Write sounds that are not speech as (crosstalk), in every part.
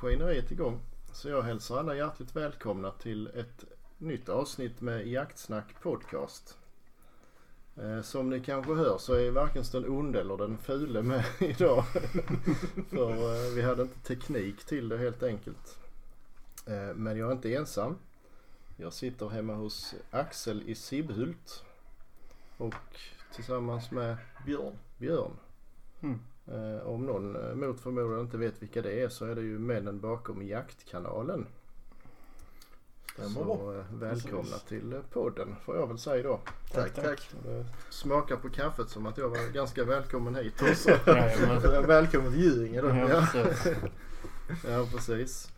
Maskineriet igång. Så jag hälsar alla hjärtligt välkomna till ett nytt avsnitt med Jaktsnack Podcast. Eh, Som ni kanske hör så är varken den onde eller den fule med (laughs) idag. (laughs) För eh, vi hade inte teknik till det helt enkelt. Eh, Men jag är inte ensam. Jag sitter hemma hos Axel i Sibbhult. Och tillsammans med Björn. Björn. Mm. Eh, om någon eh, mot förmodan inte vet vilka det är så är det ju männen bakom Jaktkanalen. Stämmer. Så eh, välkomna Precis. till podden får jag väl säga då. Tack, tack. tack. Smakar på kaffet som att jag var ganska välkommen hit (laughs) också. Välkommen till Gyringe då. Ja, precis. (laughs) ja precis.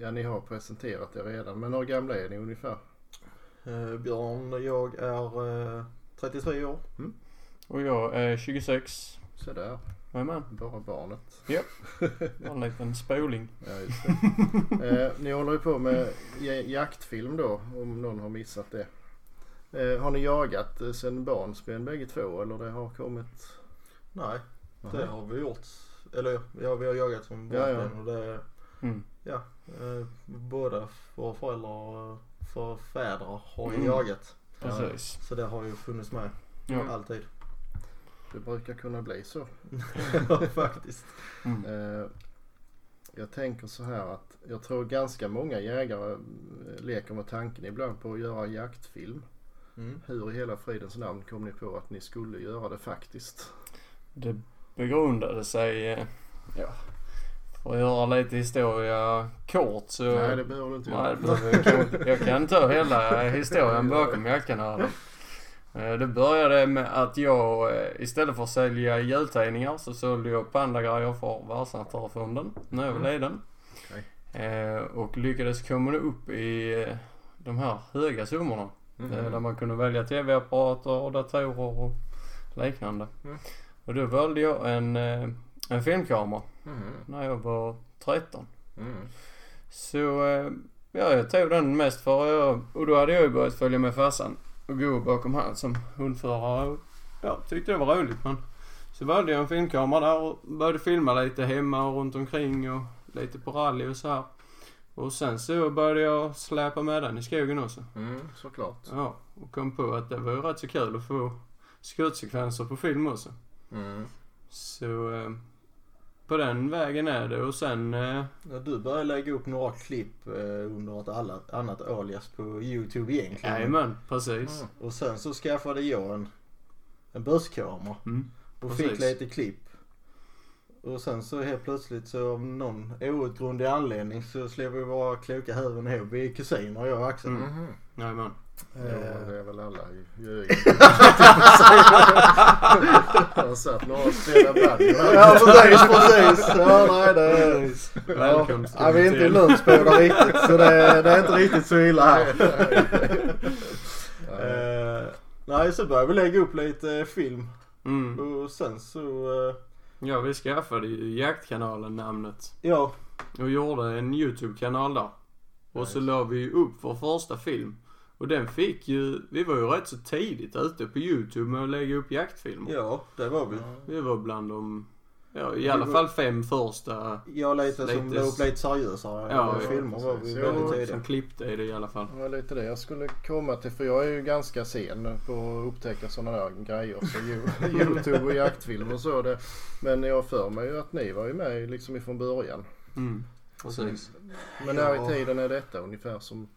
Ja ni har presenterat er redan men hur gamla är ni ungefär? Eh, Björn, jag är eh, 33 år. Och jag är 26. Sådär, Jajamän. bara barnet. (laughs) Bara en liten spoling. Ja, just det. (laughs) eh, ni håller ju på med ja- jaktfilm då om någon har missat det. Eh, har ni jagat eh, sen barnsben bägge två eller det har kommit? Nej, det har vi gjort. Eller ja, vi har jagat som Ja, ja. barnsben och det, Mm. ja. Eh, båda våra föräldrar, för fäder har ju Mm. jagat. Precis. Så det har ju funnits med Ja. alltid. Det brukar kunna bli så. (laughs) Ja, faktiskt. Mm. Eh, jag tänker så här att jag tror ganska många jägare eh, leker med tanken ibland på att göra jaktfilm. Mm. Hur i hela fridens namn kom ni på att ni skulle göra det faktiskt? Det begrundade sig, eh, ja, för att göra lite historia kort så... Nej det behöver du inte Nej, göra. behöver jag kan ta hela (laughs) historien bakom jaktkanalen. Det började med att jag eh, istället för att sälja jultidningar så sålde jag pandagrejer för Världsnaturfonden när jag var liten. Eh, Och lyckades komma upp i eh, de här höga summorna. Eh, Där man kunde välja tv-apparater och datorer och liknande. Mm. Och då valde jag en, eh, en filmkamera Mhm. när jag var 13. Mm. Så eh, ja, jag tog den mest för jag, och då hade jag ju börjat följa med farsan och gå bakom han som hundförare. Ja, tyckte det var roligt men så valde jag en filmkamera där och började filma lite hemma och runt omkring och lite på rally och så här. Och sen så började jag släpa med den i skogen också. Mm, såklart. Ja, och kom på att det var ju rätt så kul att få skjutsekvenser på film också. Mm. Så eh, på den vägen är det och sen eh, Ja, du började lägga upp några klipp eh, under ett alla, annat alias på Youtube egentligen. Jajamän, precis. Mm. Och sen så skaffade jag en, en börskamera Mm. och Precis. fick lite klipp. Och sen så helt plötsligt så av någon outgrundlig anledning så slog vi våra kloka huvuden ihop. Vi är kusiner jag och Axel. Mm. Jajamän. Ja, Eh. det är väl alla i Göinge. Jag har satt några spelat bandy. Ja precis, precis. Ja, nej, det, ja, Välkommen ska ja, vi är inte i till. Lundsbåda riktigt så det, det är inte riktigt så illa här. Nej. Eh, nej, så började vi lägga upp lite film Mm. och sen så, eh, Ja, vi skaffade ju Jaktkanalen namnet ja, och gjorde en YouTube-kanal där. Och så Nice. la vi ju upp vår första film. Och den fick ju, vi var ju rätt så tidigt ute på YouTube med att lägga upp jaktfilmer. ja det var vi. Vi var bland de, ja i alla var- fall fem första Jag lite som Lite la upp lite seriösare Ja, ja, filmer var vi väldigt Jo, tidiga. som klippte i det i alla fall. Det var lite det jag skulle komma till för jag är ju ganska sen på att upptäcka sådana där grejer. Så Yo- (laughs) Youtube och jaktfilm och så. Det. Men jag för mig ju att ni var ju med liksom ifrån början. Mm. Precis. Men när Ja. i tiden är detta ungefär som?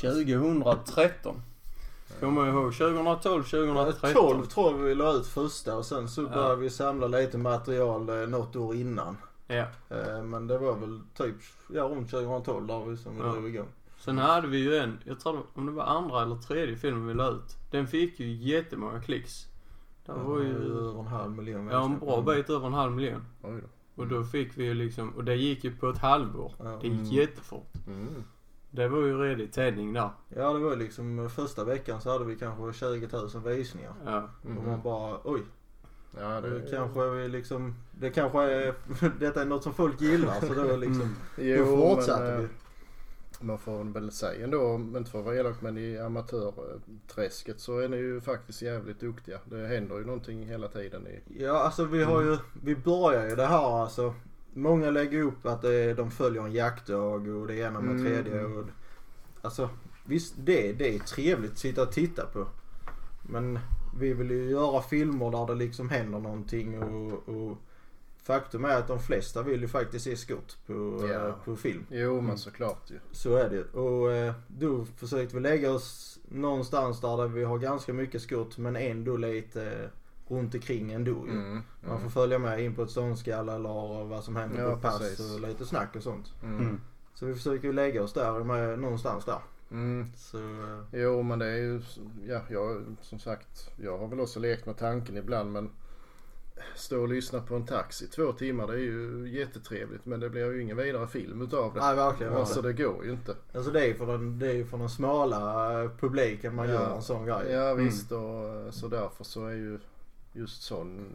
2013. Kommer jag ihåg. 2012, 2013. 12 tror jag vi la ut första och sen så Ja. började vi samla lite material eh, något år innan. Ja. Eh, Men det var väl typ, ja runt 2012 där vi som Ja. drog igång. Sen hade vi ju en, jag tror om det var andra eller tredje filmen vi la ut. Den fick ju jättemånga klicks. Det var ju, över en halv miljon ja en bra bit över en halv miljon. Oj då. Och då fick vi ju liksom, och det gick ju på ett halvår. Ja. Det gick Mm. jättefort. Mm. Det var ju redig tändning där. Ja det var liksom eh, första veckan så hade vi kanske 20 000 visningar. Ja. Och Mhm. man bara oj, Ja, det det kanske är vi liksom, det kanske är, (laughs) detta är något som folk gillar så då liksom, Jo, då fortsatte men, vi. eh, man får väl säga ändå, inte för att vara elak, men i amatörträsket så är ni ju faktiskt jävligt duktiga. Det händer ju någonting hela tiden. I, Ja, alltså vi har ju, vi börjar ju det här alltså. Många lägger upp att är, de följer en jaktdag och det ena med Mm. tredje. Och, alltså visst, det, det är trevligt att sitta och titta på. Men vi vill ju göra filmer där det liksom händer någonting och, och faktum är att de flesta vill ju faktiskt se skott på, Ja. eh, på film. jo men Mm. såklart ju. Så är det Och eh, då försökte vi lägga oss någonstans där vi har ganska mycket skott men ändå lite eh, runt omkring ändå ju. Mm. Man får följa med in på ett ståndskall eller vad som händer Ja, på pass precis. och lite snack och sånt. Mm. Mm. Så vi försöker ju lägga oss där med, någonstans där. Mm. Så eh, Jo men det är ju, ja jag som sagt, jag har väl också lekt med tanken ibland men stå och lyssna på en taxi två timmar det är ju jättetrevligt men det blir ju ingen vidare film utav det. nej verkligen. Alltså det går ju inte. alltså det är ju för den, det är ju för den smala eh, publiken man Ja. gör en sån grej. Ja visst och så därför så är ju just sån,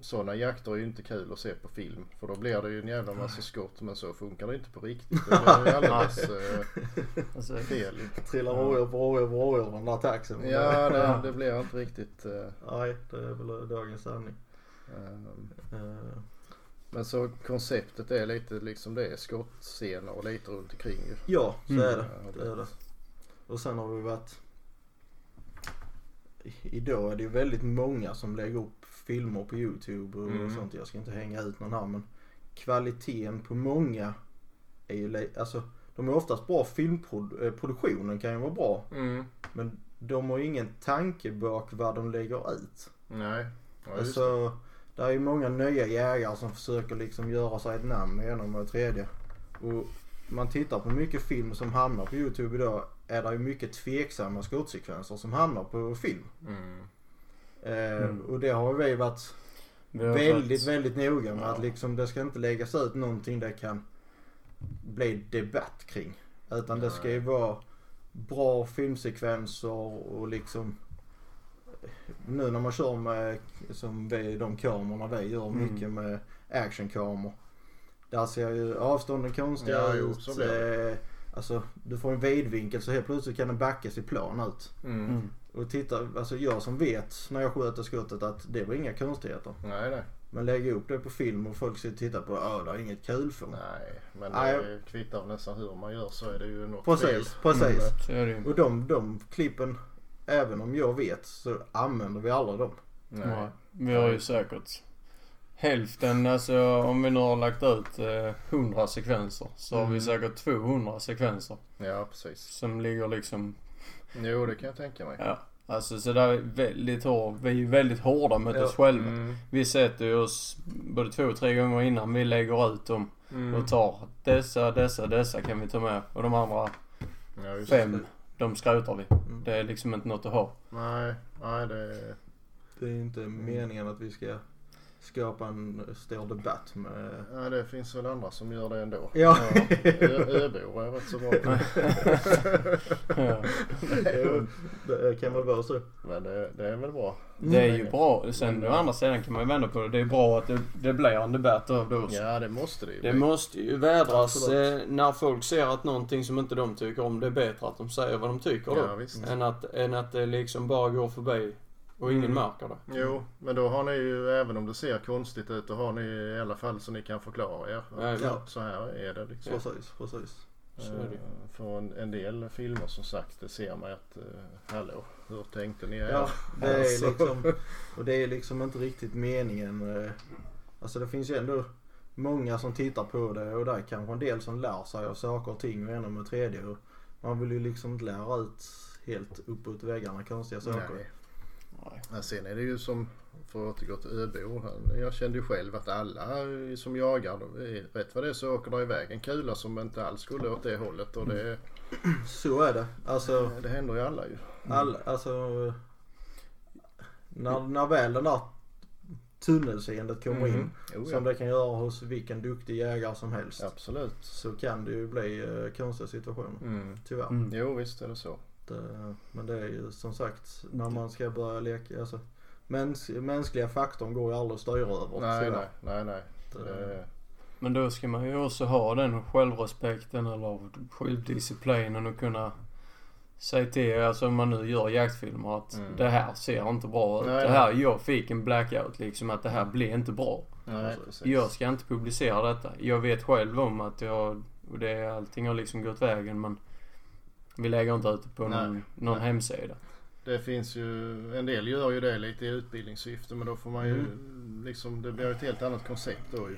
sådana jakter är ju inte kul att se på film. För då blir det ju en jävla massa skott men så funkar det inte på riktigt. (laughs) Det ju alldeles eh, Alltså, fel. (laughs) Trillar rådjur på rådjur på rådjur den där taxin. Ja det, det (laughs) blir inte riktigt. eh, Nej, det är väl dagens sanning. ehm, Eh, Men så konceptet är lite liksom det är skottscener och lite runt omkring ju. Ja, så Mm. är det. Det är det. Och sen har vi varit... Idag är det ju väldigt många som lägger upp filmer på YouTube och Mm. sånt. Jag ska inte hänga ut någon här men kvaliteten på många är ju... Alltså de är oftast bra filmproduktionen kan ju vara bra. Mm. Men de har ingen tanke bak vad de lägger ut. Nej. Ja, det. Alltså, det är ju många nya jägare som försöker liksom göra sig ett namn genom det tredje. Och man tittar på mycket film som hamnar på YouTube idag är det ju mycket tveksamma skottsekvenser som hamnar på film. Mm. Eh, Mm. Och det har vi varit vi har väldigt, fått- väldigt noga med Ja. att liksom det ska inte läggas ut någonting det kan bli debatt kring. Utan det ska ju vara bra filmsekvenser och liksom nu när man kör med som vi, de kamerorna vi gör Mm. mycket med actionkameror. Där ser ju avstånden konstiga Ja, jo, ut. så blir det. eh, Alltså du får en vidvinkel så helt plötsligt kan den backas i plan ut. Mm. Mm. Och titta, alltså jag som vet när jag sköter skottet att det var inga konstigheter. Nej, nej. Men lägga upp det på film och folk sitter och tittar på, ja det är inget kul för mig. Nej, men det kvittar nästan hur man gör så är det ju något Precis, fel. precis. Mm. Är det. Och de, de klippen, även om jag vet så använder vi aldrig dem. Nej. Nej. Vi har ju säkert hälften, alltså om vi nu har lagt ut eh, 100 sekvenser så har vi Mm. säkert 200 sekvenser Ja, precis. som ligger liksom, Jo, det kan jag tänka mig. ja. Alltså så där är väldigt hård, vi är ju väldigt hårda mot Ja. oss själva. Mm. Vi sätter oss både två och tre gånger innan vi lägger ut dem Mm. och tar dessa, dessa, dessa kan vi ta med och de andra Ja, just fem, det. de skrotar vi. Mm. Det är liksom inte något att ha. Nej, nej det... Det är inte meningen att vi ska skapa en stor debatt med... Ja, det finns väl andra som gör det ändå. Ja. Ö- Öbor är rätt så bra på (laughs) det. Ja. Det kan väl vara så. Men det, det är väl bra. Det är ju bra. Sen å andra sidan kan man ju vända på det. Det är bra att det, det blir en debatt av det också. Ja, det måste det ju Det bli. måste ju vädras eh, när folk ser att någonting som inte de tycker om, det är bättre att de säger vad de tycker då. Ja, visst. Än att, än att det liksom bara går förbi och ingen Mm. märker det. Jo, men då har ni ju, även om det ser konstigt ut, då har ni i alla fall så ni kan förklara er. Ja, ja. Så här är det liksom. Precis, precis. Så är det. Eh, För en, en del filmer som sagt, det ser man att, uh, hallå, hur tänkte ni? Ja, det är Alltså. liksom, (laughs) och det är liksom inte riktigt meningen. eh, Alltså det finns ju ändå många som tittar på det och där kanske en del som lär sig av saker och ting och ena med tredje. Och man vill ju liksom inte lära ut helt uppåt väggarna konstiga saker. Nej. Nej. Sen är det ju som, för att återgå till Öbo, han- jag kände ju själv att alla som jagar, rätt vad det är så åker det iväg en kula som inte alls skulle åt det hållet och det, Så är det. Alltså, det händer ju alla ju. all, alltså när, när väl den där tunnelseendet kommer in, Mhm. Jo, som ja. det kan göra hos vilken duktig jägare som helst, Absolut. så kan det ju bli eh, konstiga situationer. Mm. Tyvärr. Mm. Jo visst är det så. Det, men det är ju som sagt när man ska börja leka, alltså mäns, mänskliga faktorn går ju aldrig att styra över. Nej, nej, nej, nej. Det- Det, Men då ska man ju också ha den självrespekten eller självdisciplinen och kunna säga till, alltså om man nu gör jaktfilmer att Mm. det här ser inte bra ut. Nej, det nej. här, jag fick en blackout liksom att det här blir inte bra. Nej, Jag ska inte publicera detta. Jag vet själv om att jag, och det, allting har liksom gått vägen men vi lägger inte ut det på någon, Nej, någon nej. hemsida. Det finns ju, en del gör ju det lite i utbildningssyfte men då får man ju liksom, det blir ett helt annat koncept då ju.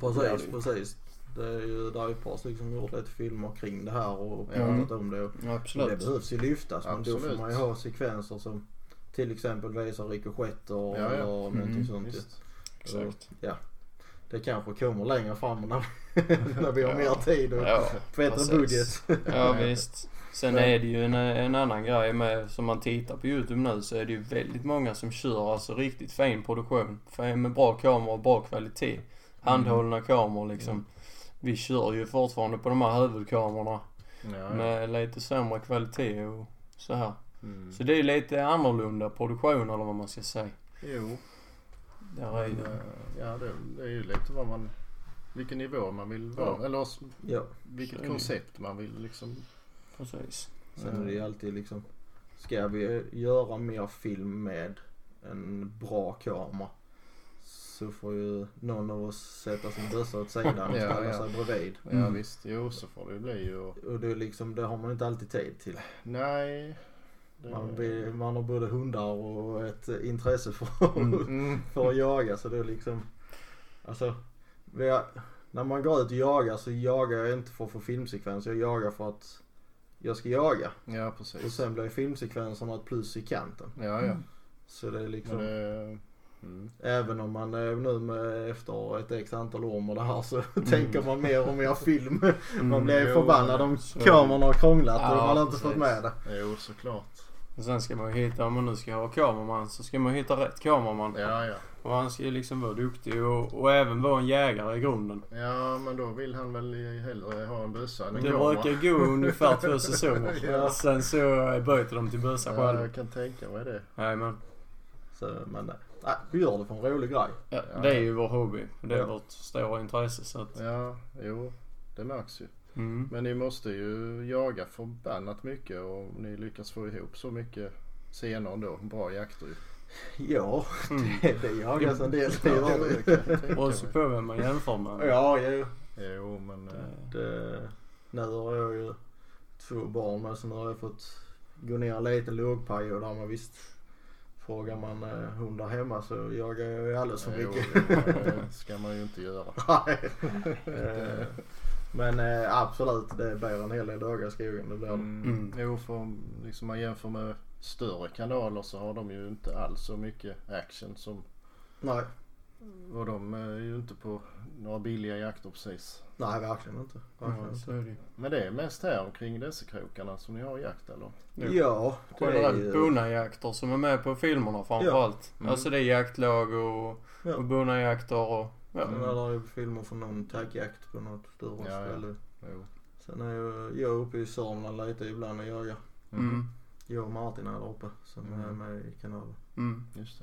Precis, precis. Det är ju, där är ju ett par stycken som gjort lite filmer kring det här och Ja. pratat om det. Ja, det absolut. behövs ju lyftas men då får Absolut. man ju ha sekvenser som till exempel visar rikoschetter Ja, ja. eller någonting Mm, sånt. ju. Visst. Exakt. Det kanske kommer längre fram när, (laughs) när vi har Ja. mer tid och Ja, bättre precis. budget. ja visst. Sen är det ju en, en annan grej med, som man tittar på YouTube nu så är det ju väldigt många som kör alltså riktigt fin produktion. Med bra kamera och bra kvalitet. Handhållna kameror liksom. Mm. Vi kör ju fortfarande på de här huvudkamerorna Ja, ja. med lite sämre kvalitet och så här. Mm. Så det är ju lite annorlunda produktion eller vad man ska säga. Jo, Är men, eh, ja det, det är ju lite vad man, vilken nivå man vill vara. Ja. Eller Ja, vilket Så koncept man vill liksom. Precis. sen är det ju alltid liksom. Ska vi göra mer film med en bra kamera så får ju någon av oss sätta sin bössa åt sidan och (laughs) Ja, ställa ja. sig bredvid. Ja Mm. visst, jo så får det ju bli ju. Och det är liksom, det har man inte alltid tid till. Nej. Man, vill, man har både hundar och ett intresse för, Mm. Mm. (laughs) för att jaga så det är liksom, alltså, vi har, när man går ut och jagar så jagar jag inte för att få filmsekvens, jag jagar för att jag ska jaga. Ja Och precis. sen blir filmsekvenserna ett plus i kanten. Ja ja. Så det är liksom, det, mm. även om man är nu med, efter ett x antal år med det här så tänker man mer och mer film. Man Mm. blir jo, förbannad om kameran har krånglat och Ja, man har inte precis. fått med det. Jo såklart. Och sen ska man ju hitta, om man nu ska ha kameraman, så ska man hitta rätt kameraman. Ja ja. Och han ska ju liksom vara duktig och, och även vara en jägare i grunden. Ja men då vill han väl hellre ha en bössa än en Det brukar gå ungefär två (laughs) säsonger. Ja. Sen så byter de till bössa Ja, själva. jag kan tänka mig det. Jajamän. Så, men nej, nej, vi gör det för en rolig grej. Ja, Ja. det är ju vår hobby. Det är Ja. vårt stora intresse så att... Ja, jo. Det märks ju. Mm. Men ni måste ju jaga förbannat mycket och ni lyckas få ihop så mycket scener ändå. Bra jakter ju. Ja, Mm. (laughs) det, det jagas en del. Det Ja, det det. Och så på vem man jämför med. Ja, jo. Jo men... eh, Det- Det, nu har jag ju två barn med så nu har jag fått gå ner en liten lågperiod där man visst Frågar man eh, hundar hemma så jagar jag ju alldeles för jo, mycket. det ska man ju (laughs) inte göra. Nej. (laughs) Men eh, absolut, det blir en hel del dagar i skogen. Det blir det. Mm. Mm. Jo för liksom man jämför med större kanaler så har de ju inte alls så mycket action som Nej, och de är ju inte på några billiga jakter precis. nej verkligen inte. Verkligen Ja, inte. det. Men det är mest här omkring dessa krokarna som ni har jakt eller? Jo. Ja, det är Generellt ju... bonnajakter som är med på filmerna framförallt. Mm. Alltså det är jaktlag och, Ja. och bonnajakter och... Ja. Sen är det ju filmer från någon taggjakt på något större Ja, ja. ställe. Jo. Sen är ju jag uppe i Sörmland lite ibland och jagar. Mm. Jag och Martin är där uppe som Mm. är med i kanalen. Mm. Just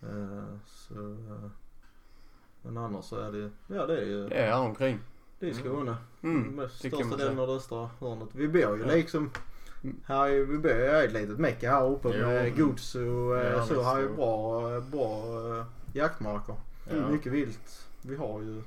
det. Eh, så, eh, men annars så är det ja det är ju, Det är här omkring. det är Skåne. Mm. Med det kan största delen av det östra hörnet. Vi bor ju Ja. liksom Mm. här är, vi bor ju i ett litet mecka här uppe Jo. med gods och eh, Ja, så. Här är bra, bra jaktmarker. Ja. Mycket vilt. Vi har ju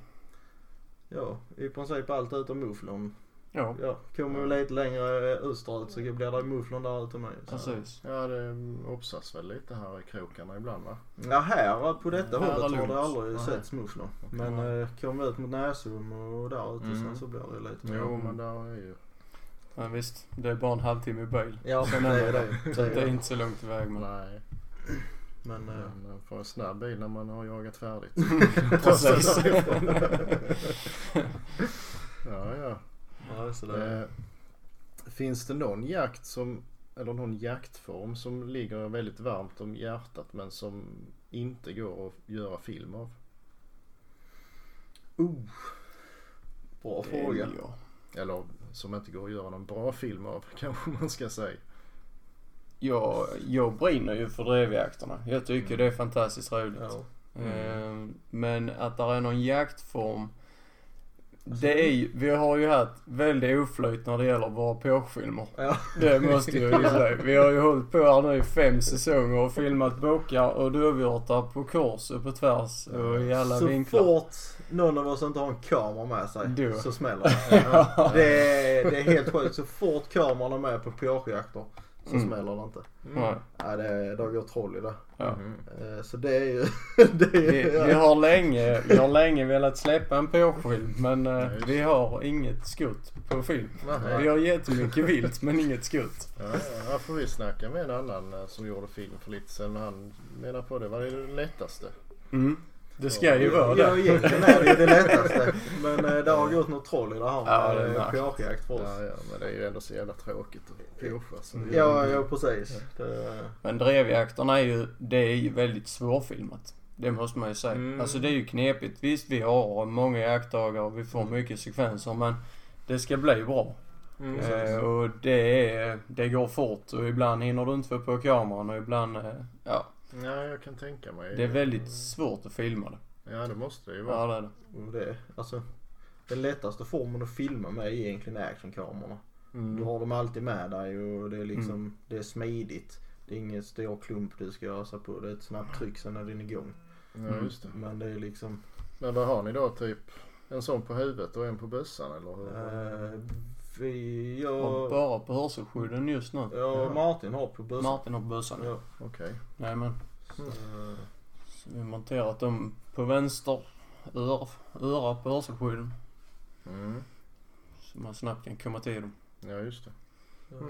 ja i princip allt utom mufflon. Ja, Ja, kommer vi lite längre österut så blir det mufflon där ute med. Så. precis. Ja det obsas väl lite här i krokarna ibland va? Ja här på detta Här är hållet har det aldrig setts mufflon. Men eh, kommer vi ut mot Näsum och där ute Mm. sen så blir det lite mer. Jo men där är ju... Ja, visst, det är bara en halvtimme i bil. Ja Sen det är det. det. Så det, är inte så långt iväg men... Nej. Men eh, Men man får en snabb bil när man har jagat färdigt. (laughs) (laughs) Precis. (laughs) ja ja. ja, så det, Eh, finns det någon jakt som, eller någon jaktform som ligger väldigt varmt om hjärtat men som inte går att göra film av? oh. Bra fråga. Ja. Eller som inte går att göra någon bra film av kanske man ska säga. Jag, jag brinner ju för drevjakterna. Jag tycker Mm. det är fantastiskt roligt. Ja. Eh, Men att det är någon jaktform Det är ju, vi har ju haft väldigt oflyt när det gäller våra påskfilmer. Ja. Det måste jag ju (laughs) säga. Vi har ju hållit på här nu i fem säsonger och filmat bockar och duvhjortar på kors och på tvärs och i alla så vinklar. fort någon av oss inte har en kamera med sig Då. så smäller (laughs) det. Ja. det. Är, det är helt sjukt. Så fort kameran är med på påskjakter så Mm. smäller det inte. Nej. Ja, det, är- det går troll i det. Ja. Mm. Eh, Så det är ju... (laughs) det är, Vi, vi, har länge, vi har länge velat släppa en påskfilm men eh, vi har inget skutt på film. Nej. Vi har jättemycket vilt men inget skutt. Ja, ja, får vi snacka med en annan eh, som gjorde film för lite. Men han menar på det var det lättaste. Mm. Det ska ju vara Ja, det. egentligen är det ju det lättaste. (laughs) Men eh, det har gått något troll i det här Ja, med märkligt. påskjakt för oss. Ja, ja, men det är ju ändå så jävla tråkigt att det- Ja, ja precis. Det, Men drevjakterna är ju, det är ju väldigt svårfilmat. Det måste man ju säga. Mm. Alltså det är ju knepigt. Visst vi har många jaktdagar och vi får mycket sekvenser men det ska bli bra. Mm, Eh, och det är, det går fort och ibland hinner du inte få på kameran och ibland, eh, ja. Ja, jag kan tänka mig. Det är väldigt svårt att filma det. Ja, det måste det ju Ja vara. det är det. och det, alltså, den lättaste formen att filma med är egentligen actionkamerorna. Du Mm. har dem alltid med dig och det är liksom, det är smidigt. Det är ingen stor klump du ska ösa på. Det är ett snabbt tryck sen är den igång. Ja, just det. Men det är liksom, Men vad har ni då? Typ en sån på huvudet och en på bössan eller hur? eh, vi, Och jag, bara på hörselskydden just nu. och Martin har på bussen. Martin har bössan. Ja, Okej. Nej men. Så, eh, Så vi har monterat dem på vänster öra, öra på hörselskydden. Mm. Så man snabbt kan komma till dem. Ja, just det. ja. Ja,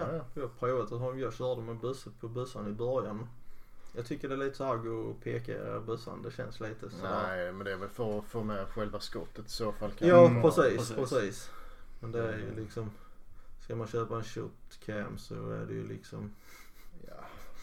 Ja, ja. jag har provat att ha- jag körde med bussen på bussen i början. Jag tycker det är lite så här att gå och peka i bussen. Det känns lite så. Nej, men det är väl för att få med själva skottet i så fall. Kan Ja precis, precis. precis, Men det är ju liksom. Ska man köpa en shotcam så är det ju liksom.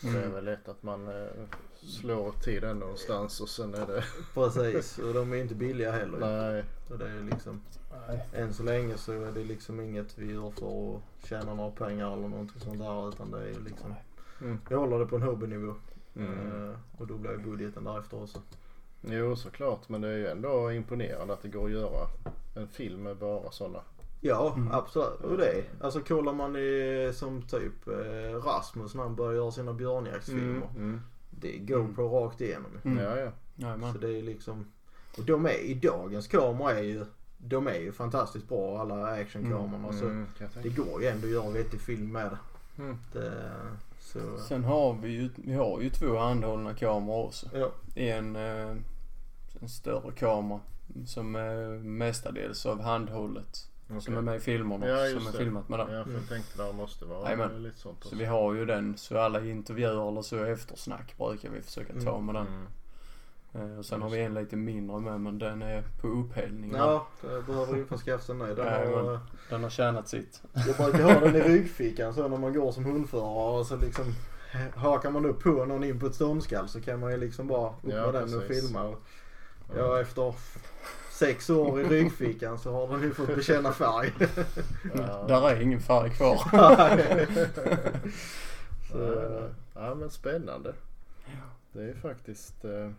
Ja, det är Mm. väl lätt att man eh, slår till den någonstans och sen är det... (laughs) Precis och de är inte billiga heller. Nej. Så det är ju liksom. Nej. Än så länge så är det liksom inget vi gör för att tjäna några pengar eller någonting sånt där. Utan det är ju liksom. Mm. Vi håller det på en hobbynivå. Mm. Eh, och då blir budgeten därefter också. Jo, såklart. Men det är ju ändå imponerande att det går att göra en film med bara sådana. Ja, Mm. absolut. Och det. Alltså kollar man i, som typ eh, Rasmus när han börjar göra sina björnjaktsfilmer. Mm. Det går på rakt igenom. Mm. Ja, ja. Jajamän. Så det är liksom. Och de är i dagens kameror är ju. De är ju fantastiskt bra alla actionkamerorna. Så Mm, kan jag det går ju ändå att göra vettig film med det. Mm. det så, Sen har vi ju, vi har ju två handhållna kameror också. ja. En, eh, en större kamera som är mestadels av handhållet. Som Okej. är med i filmerna. Ja, som är det. filmat med det. Ja, för jag tänkte där måste vara Jajamän. lite sånt Så vi har ju den så alla intervjuer eller så eftersnack brukar vi försöka ta Mm. med den. Mm. Eh, Och sen har vi en lite mindre med men den är på upphällning. Ja, det behöver införskaffas en ny. Den har. Den har tjänat sitt. Jag brukar ha den i ryggfickan så när man går som hundförare och så liksom hakar man upp på någon in på ett ståndskall så kan man ju liksom bara upp Ja, med den och filma. Och ja, efter sex år i ryggfickan så har den ju fått bekänna färg. Ja. Där är ingen färg kvar. (laughs) så, Ja, ja, men spännande. Det är faktiskt... Eh,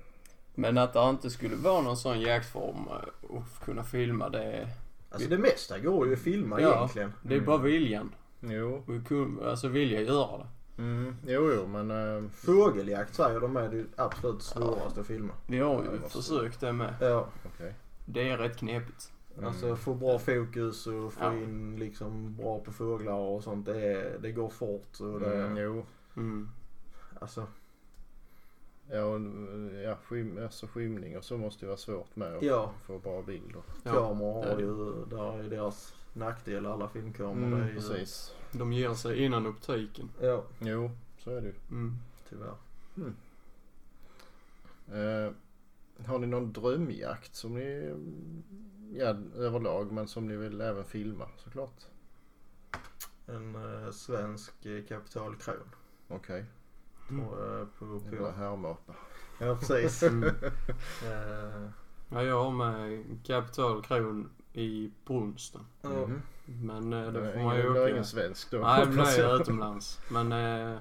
Men att det inte skulle vara någon sån jaktform eh, och kunna filma det alltså det mesta går ju att filma Ja. egentligen. det är bara viljan. jo. Och Alltså vilja göra det. Mm, jo, jo, men... Eh, Fågeljakt säger de är det absolut svåraste att filma. Vi har Ja, ju försökt det med. Ja, okej. Det är rätt knepigt. Mm. alltså få bra fokus och få Ja. in liksom bra på fåglar och sånt. Det, det går fort. Och det, Mm, jo. Mm. Alltså, Ja, och, ja skym, alltså skymning och så måste ju vara svårt med att Ja. få bra bilder. Ja, kameror det är har det. ju, där är deras nackdel alla filmkameror. Mm, ju, precis. De ger sig innan optiken. Ja, Jo, så är det ju. Mm. tyvärr. Eh, har ni någon drömjakt som ni, ja överlag, men som ni vill även filma såklart? En eh, svensk eh, kapitalkron. Okej, Mm. På, eh, på, jävla på. härmapa. Ja precis. (laughs) Mm. Eh, Ja, jag har med Capital Kron i Brunsten. ja. Mhm. Men eh, Det då är får man ju ingen, det är åka. ingen svensk då. Nej, hoppas blir jag. utomlands. Men eh,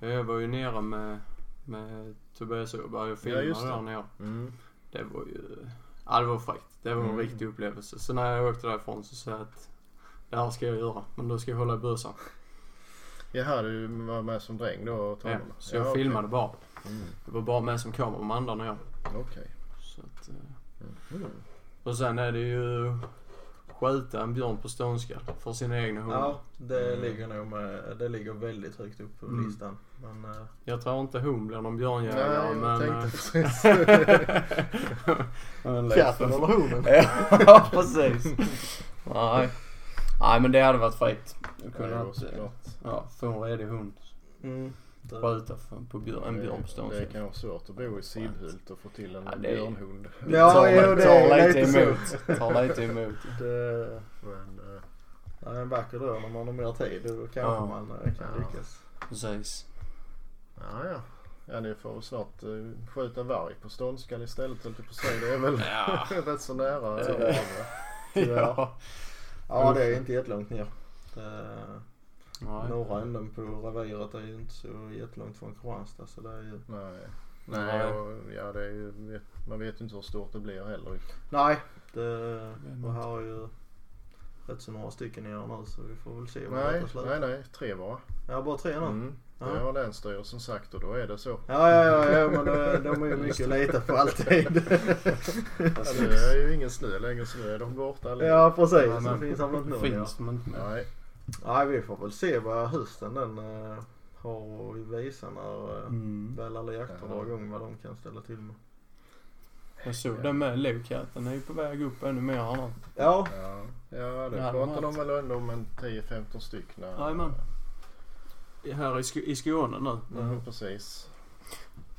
jag var ju nere med, med Tobias Åberg och Ja, filmade det. där nere. Mm. Det var ju... Ja, det var fräckt. Det var en Mm. riktig upplevelse. Så när jag åkte därifrån så sa jag att det här ska jag göra. Men då ska jag hålla i bössan. Jaha, du var med som dräng då och Ja, så jag filmade bara. Mm. Jag var bara med som kameraman där nere. Okej. Så att, eh, Mm. och sen är det ju skjuta en björn på ståndskall för sina egna hundar. Ja, det Mm. ligger nog med, det ligger väldigt högt upp på Mm. listan. Men eh, Jag tror inte hon blir någon Nej, björnjägare jag men... tänkte eh, precis. (laughs) katten eller hunden? (laughs) ja, precis. Nej. Nej, men det hade varit fräckt. Att kunna Ja, att, såklart. ja, få en redig hund. Mm. Det- Skjuta på björn, en björn på Det, det kan vara svårt att bo i Sillhult och få till en Ja, det är- björnhund. Ja, tar, jo, det tar lite lite emot. Tar lite emot. (laughs) Det, Men, eh, det är en vacker dag när man har mer tid. Då kanske Ja. man eh, kan Ja. lyckas. Precis. ja, ja. Ja, ni får snart uh, skjuta varg på ståndskall istället höll på säga. Det är väl Ja. (laughs) rätt så nära. Ja. Ja. (laughs) ja. Ja, det är inte jättelångt ner. Det, Nej. norra änden på reviret är ju inte så jättelångt från Kristianstad. Så det är ju... Nej. Nej. Och, ja, det är ju, man vet ju inte hur stort det blir heller. Nej, det, och här är ju rätt så några stycken ner nu så vi får väl se vad Nej, detta slutar. nej, nej. Tre bara. Ja, bara tre nu. Mm. Det Ja. har Länsstyrelsen sagt och då är det så. Ja, ja, ja, ja men det, de är ju mycket att lita på alltid. (laughs) Alltså, det är ju ingen snö längre så nu är de borta allihopa. ja, precis. Ja, det men finns väl inte nu. Ja. Finns de inte med? Nej. Nej, vi får väl se vad hösten den uh, har att visa när uh, Mm. väl alla jakter Ja. drar igång vad de kan ställa till med. Jag såg det med lokatten är ju på väg upp ännu mer här nu. Ja, Ja, ja det pratar de de väl ändå om en 10-15 stycken. Jajamän. Här i, Sk- i Skåne nu. Mm, precis.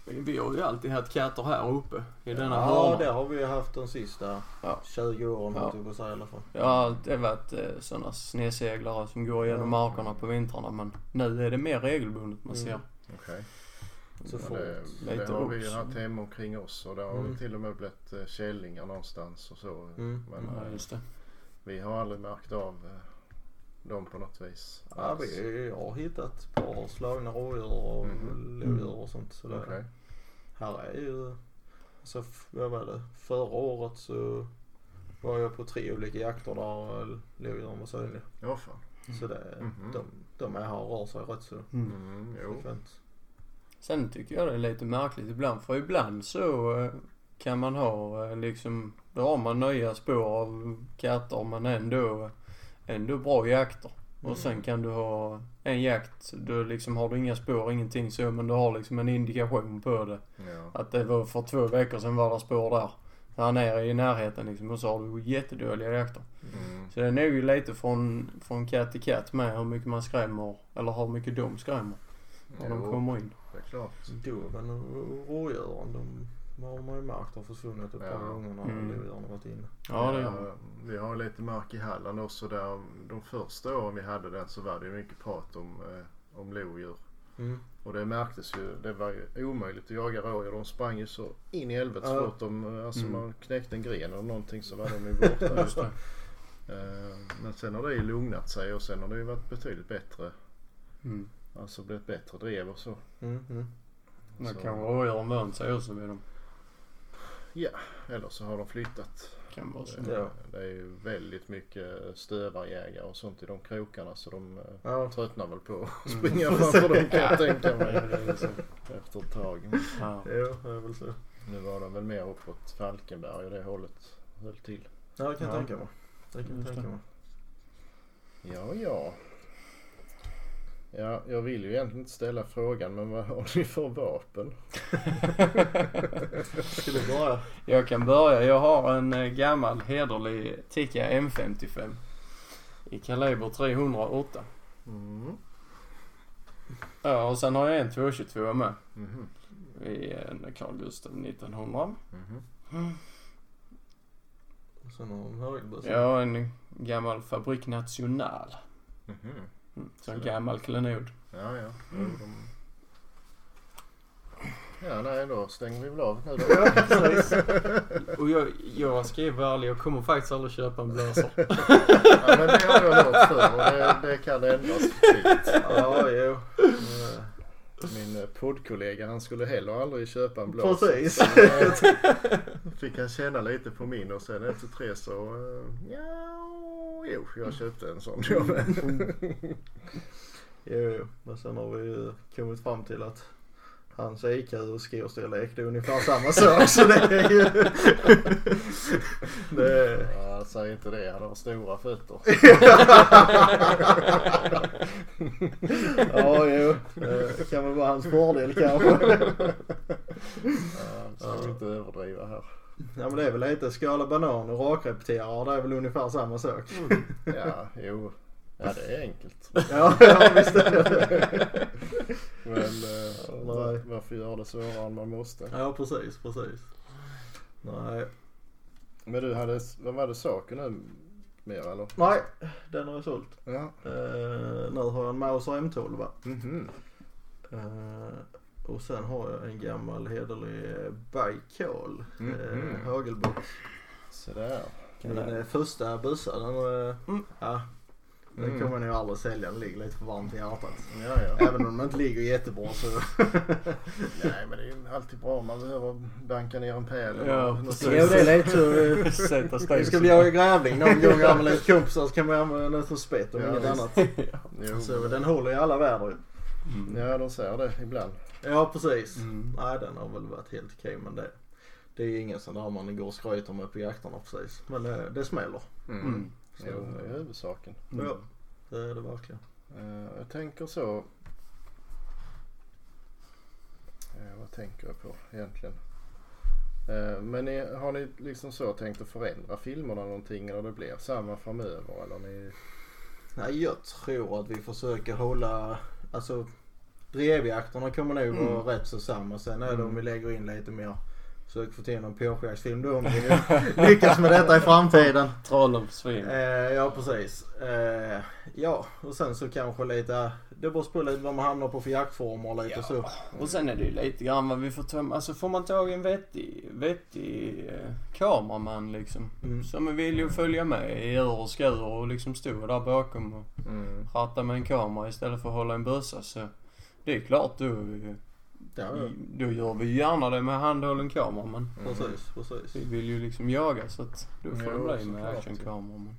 Vi har ju alltid haft katter här uppe i denna ja hörna. det har vi haft de sista Ja. 20 åren Ja. ja. jag på i alla fall. Ja, det har varit eh, sådana snedseglare som går igenom Ja. markerna på vintrarna men nu är det mer regelbundet man Mm. ser. Okej. Så Ja, fort. det, Lite det har vi ju haft hemma omkring oss och det har Mm. till och med blivit eh, källingar någonstans och så. Mm. Men Ja, eh, just det. vi har aldrig märkt av dem på något vis. Ja, vi har hittat ett par slagna rådjur och Mhm. lodjur och sånt. Så det, Okej. Här är ju, alltså vad var det, förra året så var jag på tre olika jakter där lodjuren var synliga. Ja, fan. Så det, Mhm. de, de är här och rör sig rätt så Mm. Mm, frekvent. Sen tycker jag det är lite märkligt ibland för ibland så eh, kan man ha eh, liksom, då har man nya spår av katter men ändå, ändå bra jakter. Mm. Och sen kan du ha en jakt, då liksom har du inga spår, ingenting så men du har liksom en indikation på det. Ja. Att det var för två veckor sedan var det spår där. Här nere i närheten liksom och så har du jättedåliga jakter. Mm. Så det är nog ju lite från, från katt till katt med hur mycket man skrämmer, eller hur mycket de skrämmer när de Jo, kommer in. det är klart. Doven och rådjuren de har man ju märkt har försvunnit ett par gånger när Mm. lodjuren har varit inne. Ja det gör. Vi har lite mark i Halland också där de första åren vi hade den så var det ju mycket prat om, eh, om lodjur. Mm. Och det märktes ju. Det var ju omöjligt att jaga rådjur. De sprang ju så in i helvete så fort de, eh, alltså Mm. man knäckte en gren eller någonting så var de ju borta. (laughs) Just det. Eh, Men sen har det ju lugnat sig och sen har det ju varit betydligt bättre. Mm. Alltså blivit bättre drev och så. Mm. Mm. Så- kanske rådjuren vant sig också vid dem. Eller så har de flyttat. Kan vara så. Det, Ja. det är ju väldigt mycket stövarjägare och sånt i de krokarna så de eh, Ja. tröttnar väl på att Mm. springa (laughs) framför dem kan jag tänka Ja, mig. Efter ett tag. Ja. Jo, det är väl så. Nu var de väl mer uppåt Falkenberg och det hållet höll till. Ja, det kan jag Ja. tänka mig. Det kan jag tänka det. Ja, mig. ja. Ja, jag vill ju egentligen inte ställa frågan men vad har ni för vapen? (laughs) Ska du börja? Jag kan börja. Jag har en eh, gammal hederlig Tikka M55 i kaliber 308. Mm. Ja, och sen har jag en 222 med. Mhm. I en Carl Gustaf 1900. Mhm. Och sen har de högerbössa. Jag har en gammal Fabrik National. Mm, så en gammal klenod. Ja, ja. De... Ja, nej då stänger vi väl av nu då. (laughs) Ja, precis. Och jag, jag ska vara ärlig, jag kommer faktiskt aldrig köpa en blazer. (laughs) Ja, men det har jag hört förr och det, det kan ändras fritt. Ja, jo. Eh, Min eh, poddkollega han skulle heller aldrig köpa en blazer. Precis. Så, eh, (laughs) Fick han känna lite på min och sen efter tre så eh, ja, jo jag köpte en sån med. Jo, jo. Men sen har vi ju kommit fram till att hans IQ och skostorlek det är ungefär samma sak. så det är ju... (laughs) det. Ja, säg inte det. Han har stora fötter. (laughs) Ja, jo. Det kan väl vara hans fördel kanske. Ja, ska vi inte överdriva här. Ja men det är väl lite skala banan och rakrepeterare. Det är väl ungefär samma sak. Ja, jo. Ja, det är enkelt. (laughs) Ja, ja visst är det. Men eh, Nej. varför göra det svårare än man måste? Ja precis, precis. Nej. Men du hade, vad var det saken nu mer eller? Nej, den har jag sålt. Ja. Uh, nu har jag en Mauser M12 va. Mhm. Eh, och sen har jag en gammal hederlig Baikal Mhm. uh, hagelbox. Så där. Den är första bössan. Den, eh, Mm. ja, den Mm. kommer jag nog aldrig sälja. Den ligger lite för varmt i hjärtat. Ja, ja. Även om den inte ligger jättebra så. (laughs) Nej, men det är ju alltid bra om man behöver banka ner en eller Ja, något precis. sånt. Jo det är lite så. eh, (laughs) Sätta Vi steg. ska bli jaga grävling någon gång här med lite (laughs) kompisar så kan man använda den som spett om Ja, inget annat. Jo. Så den håller i alla väder ju. Mm. Ja, de säger det ibland. Ja precis. Mm. Nej den har väl varit helt okej men det. Det är ingen sån där man går och skryter med på jakterna precis. Men det, det smäller. Mm. Så det är huvudsaken. Mm. Ja. Det är det verkligen. Eh, jag tänker så. Eh, vad tänker jag på egentligen? Eh, men ni, har ni liksom så tänkt att förändra filmerna någonting eller det blir samma framöver? Eller ni... Nej jag tror att vi försöker hålla, alltså drevjakterna kommer nog Mm. vara rätt så samma. Sen är det Mm. om vi lägger in lite mer Försöker få till någon påskärsfilm då om vi (laughs) lyckas med detta i framtiden. Trollen försvinner. Eh, ja precis. Eh, ja och sen så kanske lite, det beror på lite vad man hamnar på för jaktformer och lite Ja. så. Och sen är det ju lite grann vad vi får tömma. Alltså får man tag i en vettig, vettig eh, kameraman liksom. Mm. Som villig att följa med i ur och skur och liksom stå där bakom och Mm. ratta med en kamera istället för att hålla en bössa så. Det är klart då, Ja, ja. då gör vi gärna det med handhållen kamera men Precis, precis. vi vill ju liksom jaga så att då får det bli med såklart. actionkamera. Men.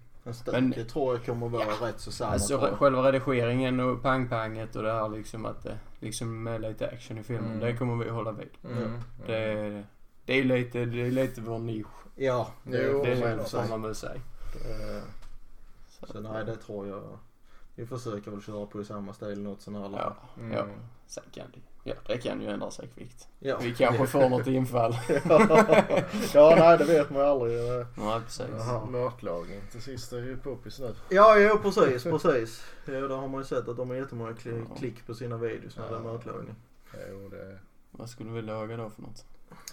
En Men- tror jag kommer vara rätt så samma. Alltså själva redigeringen och pang-panget och det här liksom att det liksom med lite action i filmen. Mm. Det kommer vi hålla vid. Mm. Det, är- det är lite, det är lite vår nisch. Ja, det, Jo, det är säga. man väl säga. Eh, Så, Så nej det tror jag. Vi försöker väl köra på i samma stil något sån här. Ja, Mm. ja. Sen kan det, ja, det kan ju ändra sig kvickt. ja. Vi kanske får något (laughs) infall. (laughs) ja nej det vet man ju aldrig. Eh, Nej precis. Jaha. Matlagning till sist är ju poppis nu. Ja jo precis, precis. Ja, där har man ju sett att de har jättemånga kli- Ja. klick på sina videos när det är Ja. matlagning. Jo, det... Vad skulle vi laga då för något?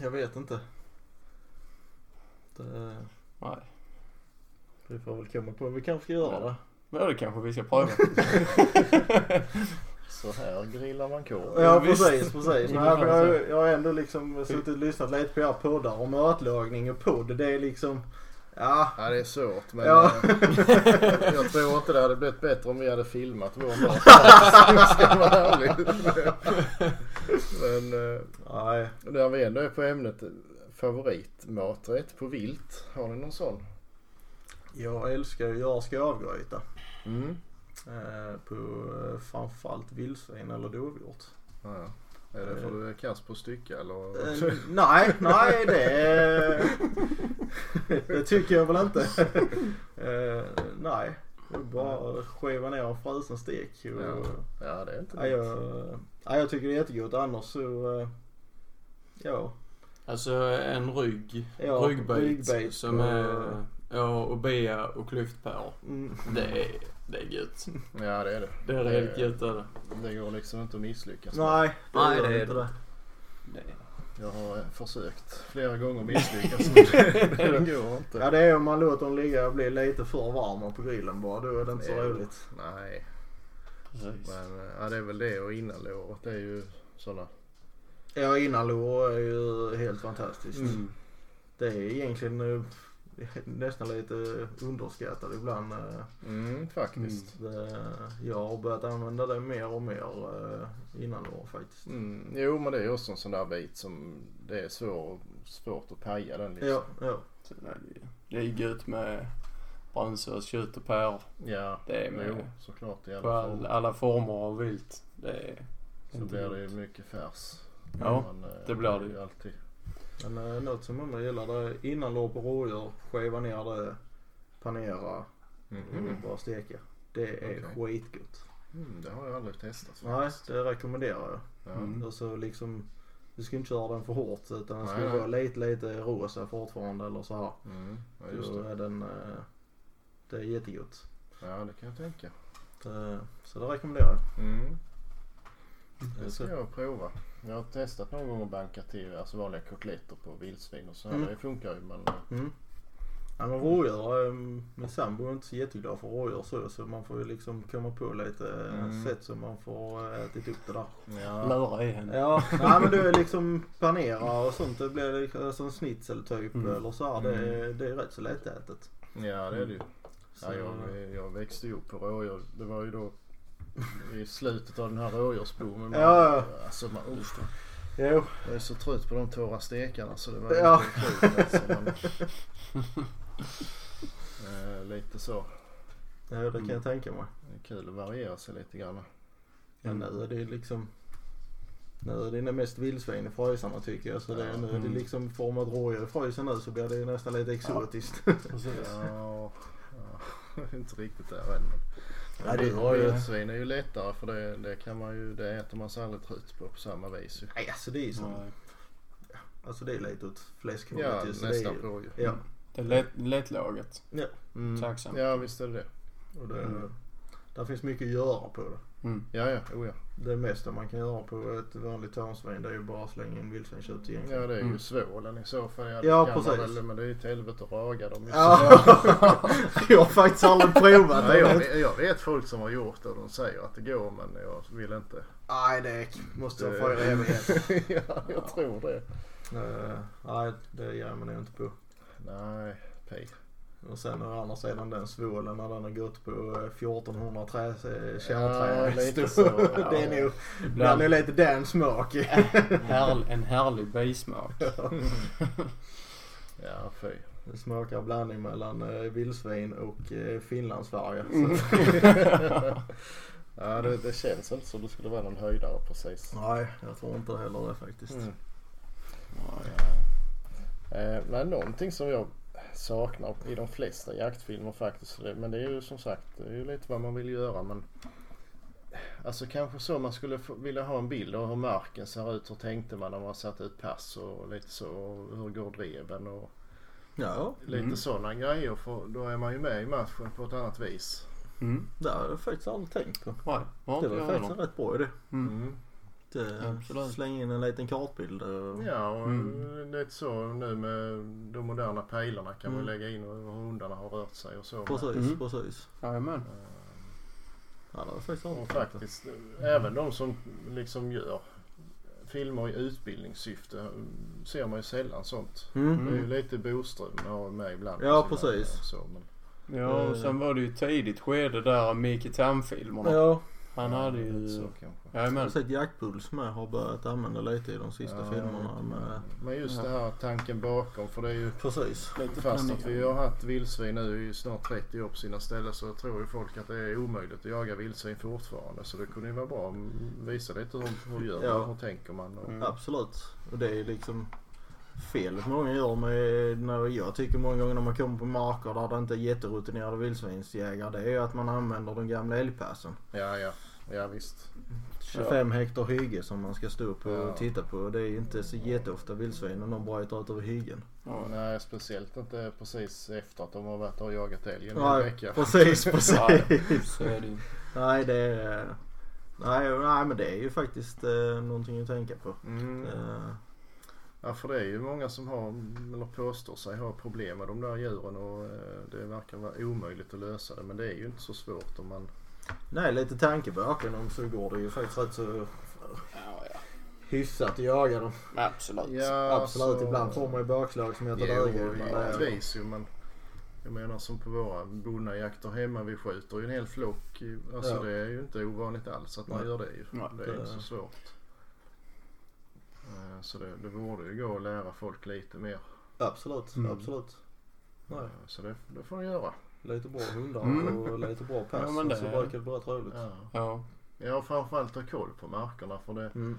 Jag vet inte. Det, Nej. vi får väl komma på, vi kanske ska göra det. Ja det kanske vi ska pröva. (laughs) Så här grillar man korv. Ja precis, precis. Nej, Ungefär för jag, jag har ändå liksom suttit och lyssnat lite på era poddar om matlagning och podd. Det är liksom, ja. Ja det är svårt men Ja. eh, (laughs) jag tror inte det hade blivit bättre om vi hade filmat vår mat. (laughs) (laughs) Ska jag vara ärlig. Men eh, Nej. när vi ändå är på ämnet eh, favoritmaträtt på vilt. Har ni någon sån? Jag älskar ju att göra skavgryta. Mm. Eh, på eh, framförallt vildsvin eller dovhjort. Ja. Är det för du är kass på stycka eller? Eh, nej, nej det, (laughs) det tycker jag väl inte. (laughs) Eh, nej, det är bara att skiva ner en frusen stek. Och, Ja. Ja det är inte dumt. jag, ja, jag tycker det är jättegott annars så, eh, ja. Alltså en rygg, Ja, ryggbit, ryggbit som är ja, och bea och klyftpärlor. Mm. Det är, det är gött. Ja det är det. Det är riktigt gött är det. Det går liksom inte att misslyckas med. Nej, det Nej, gör det inte det. det. Jag har försökt flera gånger misslyckas (laughs) men det, det går inte. Ja det är om man låter dem ligga och bli lite för varma på grillen bara. Då är det inte så roligt. Nej. Precis. Men ja, det är väl det och innanlåret det är ju sådana. Ja innanlår är ju helt fantastiskt. Mm. Det är egentligen eh, (laughs) nästan lite underskattat ibland. eh. Mm, faktiskt. Det, jag har börjat använda det mer och mer eh, innan då faktiskt. Mm. Jo men det är också en sån där bit som det är svår svårt att paja den liksom. Ja, ja. Sen är det det är gött med brunnsås, kött och päror. Ja, Det är med. jo, såklart i alla På all, former. alla former av vilt. Det är Så blir det ju mycket färs. Ja, eh, det blir det ju alltid. Men eh, något som mamma gillar det är innanlår på rådjur, skiva ner det, panera Mhm. och bara steka. Det är Okej. skitgott. Mm, det har jag aldrig testat Nej, faktiskt. det rekommenderar jag. Ja. Mm. Och så liksom, du ska inte köra den för hårt utan den ska Nej, nej. vara lite, lite rosa fortfarande eller så här. Mm. Ja, just Då det. är den, eh, det är jättegott. Ja, det kan jag tänka. Det, så det rekommenderar jag. Mm. Det ska jag prova. Jag har testat någon gång att banka till alltså vanliga kotletter på vildsvin och så. Mm. Det funkar ju men eh, Mm. Ja men rådjur, eh, min sambo är inte så jätteglad för rådjur så, så man får ju liksom komma på lite eh, Mm. sätt som man får eh, ätit upp det där. ja. Lura i henne. Ja, nej men du är liksom panera och sånt. Det blir liksom som snitsel typ Mm. eller så här. Det, är- det är rätt så lättätet. ja, det är det ju. Så, Ja, jag, jag växte ju upp på rådjur. Det var ju då i slutet av den här rådjursboomen. Ja, ja. Alltså man, usch, Jo, jag är så trött på de torra stekarna så det var Ja. lite sjukt alltså. Men, (laughs) eh, lite så. ja, det kan jag tänka mig. Det är kul att variera sig lite grann. Men nu är det liksom nu är det mest vildsvin i frysarna tycker jag. Så det, är- nu är det Mm. liksom format rådjur i frysen nu så blir det nästan lite exotiskt. Precis. Ja, ja, (laughs) inte riktigt där än. Men, Ja, det har ju- Vildsvin är ju lättare för det, det kan man ju, det äter man sig aldrig trött på på samma vis ju. Nej alltså det är som, Nej. alltså det är lite åt fläskhållet Ja, ju, så det är nästan ju- på ju. Ja. Det är lätt, lättlagat. Mm. Tacksam. Ja, visst är det det. Och det, Mm. där finns mycket att göra på det. Mm. Ja, ja, oh, ja. Det mesta man kan göra på ett vanligt tamsvin det är ju bara att slänga in vildsvinskött egentligen. Ja, det är ju Mm. svålen i så fall. Ja, det precis. Väl, men det är ju ett helvete att raga dem. Ja, (laughs) jag har faktiskt aldrig provat Nej, jag, det. vet, jag vet folk som har gjort det och de säger att det går men jag vill inte. Nej det måste jag Det- få i evighet. (laughs) ja, jag tror det. Eh, Nej det ger man nog inte på. Nej, pej. Och sen å andra sidan den svålen när den har gått på eh, 1400 trä, eh, Ja, kärnträ. lite så. (laughs) det är nog, det Ibland är lite den smak. (laughs) härl, en härlig bismak. (laughs) Ja, fy. Det smakar blandning mellan eh, vildsvin och eh, finlandsfärja. Mm. Ja, det, det känns inte som det skulle vara någon höjdare precis. Nej, jag tror inte heller det faktiskt. Mm. Nej. Eh, men någonting som jag saknar i de flesta jaktfilmer faktiskt. Men det är ju som sagt det är ju lite vad man vill göra. Men Alltså kanske så man skulle vilja ha en bild av hur marken ser ut. Hur tänkte man när man satt ut pass och lite så. Och hur går dreven och Ja, lite Mm. sådana grejer. För då är man ju med i matchen på ett annat vis. Mm. det har jag faktiskt aldrig tänkt på. Nej, Det var faktiskt en rätt bra idé. Mm. Mm. Det, Absolut. Släng in en liten kartbild. Och, Ja, och Mm. lite så nu med de moderna pejlarna kan man Mm. lägga in hur hundarna har rört sig och så. Precis, Mm. precis. Jajamän. Eh, Ja, det var faktiskt Och faktiskt även de som liksom gör filmer i utbildningssyfte eh, ser man ju sällan sånt. Mm. Det är ju lite Boström har med ibland. Ja, precis. Så, men, Ja, och Eh. sen var det ju tidigt skede där Micke Tam-filmerna. Ja, Han hade lite ju... Så kanske. jag har sett Jackpuls med har börjat använda lite i de sista Ja, filmerna. Med, Men just Ja. det här tanken bakom för det är ju precis. Lite Fast att vi har haft vildsvin nu i snart 30 år på sina ställen så tror ju folk att det är omöjligt att jaga vildsvin fortfarande. Så det kunde ju vara bra att visa lite hur, hur gör Ja. man, hur tänker man. Och, Mm. Absolut. Och det är liksom felet många gör med, när jag tycker många gånger när man kommer på marker där det inte är jätterutinerade vildsvinsjägare. Det är ju att man använder den gamla älgpassen. Ja, ja, ja visst. 25 hektar hygge som man ska stå upp och Ja. titta på. Det är ju inte så jätteofta vildsvin och de bryter ut över hyggen. Ja. Nej, speciellt inte precis efter att de har varit och jagat älg en Nej, vecka. Precis, (laughs) precis. Nej, så är det. Nej, det är... Nej, nej, men det är ju faktiskt eh, någonting att tänka på. Mm. Eh, Ja, för det är ju många som har, eller påstår sig ha problem med de där djuren och eh, det verkar vara omöjligt att lösa det. Men det är ju inte så svårt om man... nej, lite tanke bakom så går det ju faktiskt rätt så Ja, ja. hyfsat att jaga dem. Absolut. Ja, Absolut, så- ibland får man ju bakslag som heter duga. Men det är, givetvis ju men jag menar som på våra bonnajakter hemma vi skjuter ju en hel flock. Alltså Ja. det är ju inte ovanligt alls att man Nej. gör det ju. Nej, det är inte så svårt. Eh, Så det, det borde ju gå att lära folk lite mer. Absolut, Mm. absolut. Nej. Eh, Så det, det får de göra. Lite bra hundar Mm. och lite bra pass. Ja, men det- Så brukar det bli rätt roligt. Ja. Ja. Ja, framförallt ha koll på markerna för det, Mm.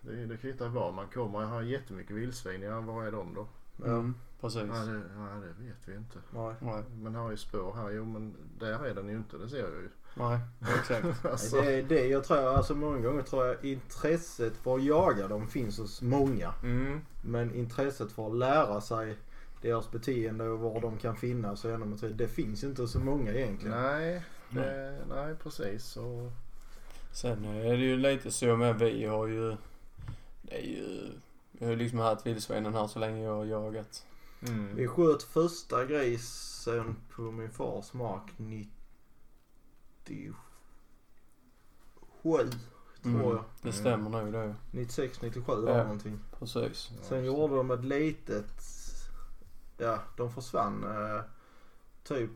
det, det kvittar var man kommer. Jag har jättemycket vildsvin. Ja, var är de då? Mm. Precis. Ja det, ja, det vet vi inte. Nej. Nej. Men har ju spår här. Jo, men där är den ju inte. Det ser jag ju. Nej, exakt. (laughs) alltså, Nej, Det är det jag tror, alltså många gånger tror jag intresset för att jaga dem finns hos många. mm, Men intresset för att lära sig deras beteende och var de kan finnas och genom att- det finns inte så många egentligen. nej, det, nej, precis. Och, Sen är det ju lite så med vi har ju... Det är ju... Vi har ju liksom haft vildsvinen här så länge jag har jagat. mm, Vi sköt första grisen på min fars mark 97 tror Mm. jag. Det stämmer nog det. 96, 97 var Ja. någonting. Precis. ja, Sen gjorde de ett litet, ja de försvann eh, typ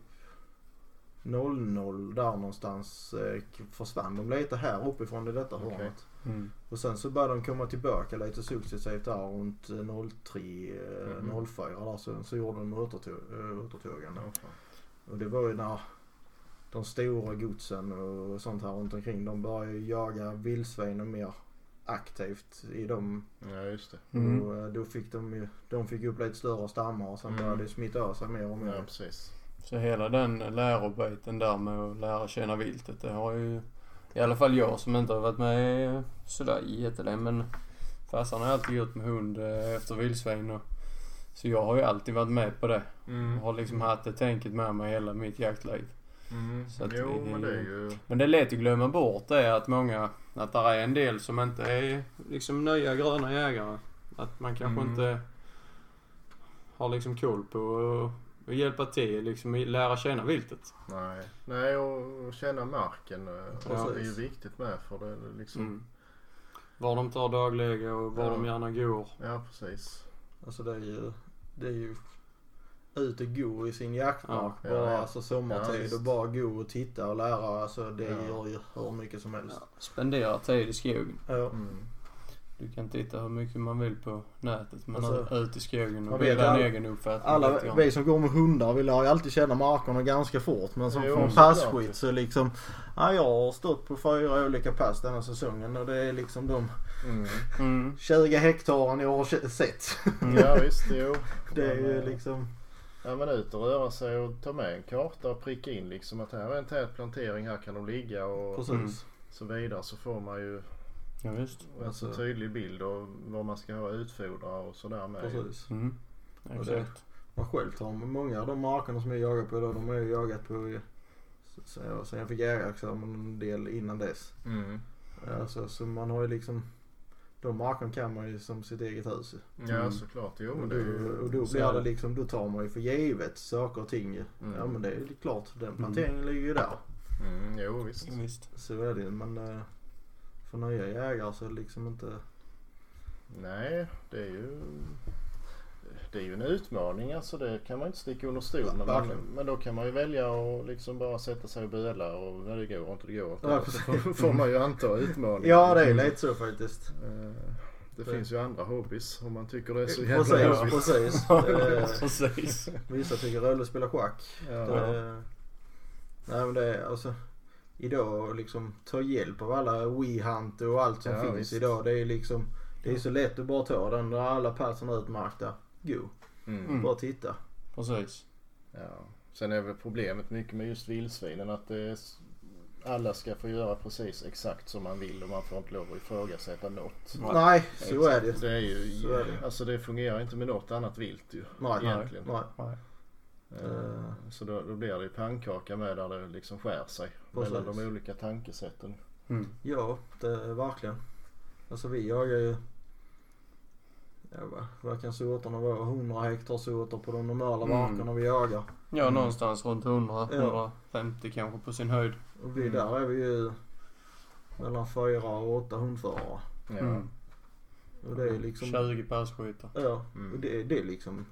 00 där någonstans eh, försvann de lite här uppifrån i detta Okej. hörnet. Mm. Och sen så började de komma tillbaka lite successivt där runt eh, 03, eh, Mhm. 04 där så, så gjorde de eh, återtågande. ja, fan. Och det var ju när de stora godsen och sånt här runt omkring de började jaga vildsvinen mer aktivt i dem. ja, just det. Mm. Och eh, då fick de ju, de fick upp lite större stammar och sen Mm. började det smitta av sig mer och Ja, mer. precis. Så hela den lärobiten där med att lära känna viltet, det har ju i alla fall jag som inte har varit med sådär jättelänge men farsan har alltid gjort med hund eh, efter vildsvin och så jag har ju alltid varit med på det. Mm. Jag har liksom haft det tänket med mig hela mitt jaktliv. Mm. Så att jo, vi- men det är ju... Men det är lätt att glömma bort det är att många, att det är en del som inte är liksom nya gröna jägare. Att man kanske Mm. inte har liksom koll på att hjälpa till, liksom lära känna viltet. Nej, nej och, och känna marken eh, Ja. det är ju viktigt med för det liksom... Mm. Var de tar dagliga och var Ja. de gärna går. Ja, precis. Alltså det är ju, det är ju ut och gå i sin jaktmark Ja, bara ja. alltså Ja, sommartid visst. och bara gå och titta och lära. Alltså det Ja. gör ju hur mycket som helst. Ja. Spendera tid i skogen. Ja. Mm. Du kan titta hur mycket man vill på nätet men Alltså, ut i skogen och bilda en egen uppfattning. Alla vi som går med hundar vi lär ju alltid känna markerna ganska fort. Men som Jo, från passskit så liksom. Ja, jag har stått på fyra olika pass denna säsongen och det är liksom de Mm. Mm. 20 hektaren jag har sett. Ja, visst. Jo. (laughs) Det är ju liksom. Ja men ut och röra sig och ta med en karta och pricka in liksom att här är en tät plantering, här kan de ligga och Precis. Så vidare så får man ju Ja, visst. en Alltså- så tydlig bild av vad man ska ha utfodra och sådär med. Precis. Mm. Och det- Exakt. Man själv tar många av de markerna som jag jagar på idag, de har jag jagat på sen jag, fick jägarexamen en del innan dess. Mm. Alltså, så man har ju liksom, de markerna kan man ju som sitt eget hus. Ja Mm. såklart. Jo Och ju... och då blir det liksom, då tar man ju för givet saker och ting. Mm. Ja men det är ju klart, den planteringen ligger ju där. Mm, jo visst. Ja, visst. Så är det men eh, för nya jägare så är det liksom inte, Nej, det är ju... Det är ju en utmaning alltså det kan man inte sticka under stol med. Men, men då kan man ju välja och liksom bara sätta sig och böla och när det går inte, det går. Ja, så får, man ju anta utmaningen. ja det är lite så faktiskt. Eh, Det Det- finns ju andra hobbys om man tycker det är så jävla Precis, roligt. precis. (laughs) Ja, Eh, Precis. Vissa tycker det är roligt att spela schack. Ja. Det, nej men det är alltså idag liksom ta hjälp av alla WeHunt och allt som Ja, finns visst. idag. Det är liksom det är så lätt att bara ta den där alla passen är utmärkta. Go. Mm. Bara titta. Precis. Ja. Sen är väl problemet mycket med just vildsvinen att det är, alla ska få göra precis exakt som man vill och man får inte lov att ifrågasätta något. Nej. Nej, så är det. Det är ju, Så är det. alltså det fungerar inte med något annat vilt ju. Nej, egentligen. nej. Nej. Eh, Så då, då blir det ju pannkaka med där det liksom skär sig Precis. mellan de olika tankesätten. Mm. Ja, det är verkligen. Alltså vi jagar ju Ja, vad, kan sorterna vara? 100 hektar sorter på de normala Mm. markerna vi jagar. Ja, Mm. någonstans runt 100, Ja. 150 kanske på sin höjd. Och vi, Mm. där är vi ju mellan 4 och 8 hundförare. Ja. Mm. Och det är liksom 20 passkyttar. Ja, Mm. och det, det är liksom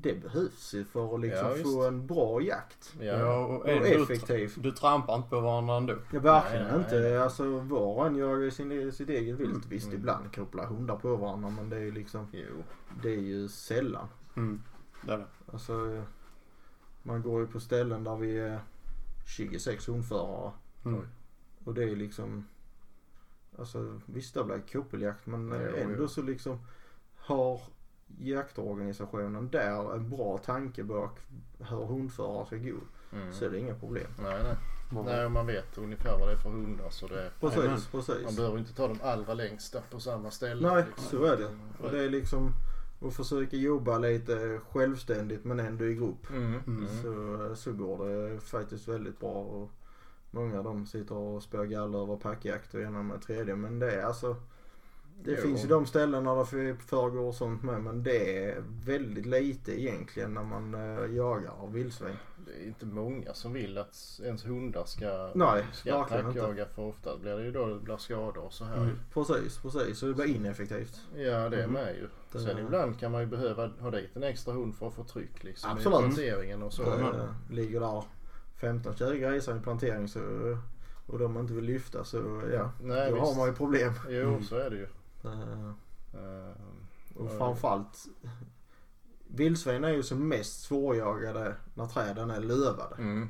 det behövs ju för att liksom Ja, få en bra jakt. Ja. Ja, och Och är du, effektiv. du trampar inte på varandra ändå. Ja, verkligen Nej, nej, inte. nej. Alltså var och en jagar ju sin, sitt eget vilt. Visst Mm. ibland kopplar hundar på varandra men det är ju liksom, Jo. det är ju sällan. Mm. Det är det. Alltså man går ju på ställen där vi är 26 hundförare. Mm. Och det är liksom, alltså visst det blir koppeljakt men Jo, ändå jo. så liksom har jaktorganisationen där en bra tanke bak hur hundförare ska gå. Mm. Så är det inga problem. Nej, nej. Nej, man vet ungefär vad det är för hundar så det... Precis, Jajamän. precis. Man behöver inte ta de allra längsta på samma ställe. Nej, liksom. så är det. Och det är liksom att försöka jobba lite självständigt men ändå i grupp. Mm. Mm. Mm. Så, så går det faktiskt väldigt bra. Och många av dem sitter och spöar galler över packjakt och ena med tredje. Men det är alltså det Jo. finns ju de ställena där det föregår sånt med men det är väldigt lite egentligen när man äh, jagar vildsvin. Det är inte många som vill att ens hundar ska, Nej, ska attackjaga för ofta blir det ju då det blir skador och så här Mm. Precis, precis. Så det blir ineffektivt. Ja det är Mm. med ju. Det- Sen ibland kan man ju behöva ha dit en extra hund för att få tryck liksom Absolut. i planteringen och så. Det Mm. ligger där 15-20 grisar i plantering så, och de inte vill lyfta så ja, Nej, då visst. har man ju problem. Jo Mm. så är det ju. Eh, Eh, Och Ja. framförallt vildsvin är ju som mest svårjagade när träden är lövade. Mm.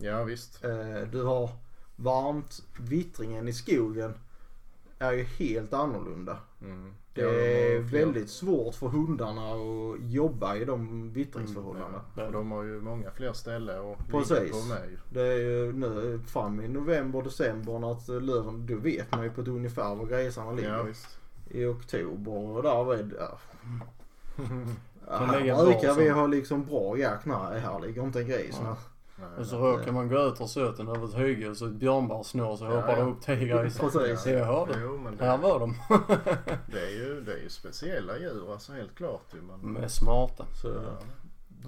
Ja visst. Eh, Du har varmt, vittringen i skogen är ju helt annorlunda. Mm. Det Ja, de är fler- väldigt svårt för hundarna att jobba i de vittringsförhållandena. Ja, och de har ju många fler ställen att Precis. på med. Det är ju nu fram i november, december när löven, då vet man ju på ett ungefär var grisarna ligger. Ja visst. I oktober och där är det, ja. (laughs) Ja, Kan här brukar vi ha liksom bra jakt. Nej, här ligger inte en gris. Ja. Nej. Och så nej. råkar man gå ut ur söten över ett hygge och så ett björnbarr snår så Ja, hoppar det ja. upp tio grisar. (laughs) Precis. Så jag hörde. Jo men Här det, var de. (laughs) det, är ju, det är ju speciella djur alltså helt klart ju. Men, De är smarta. Så ja.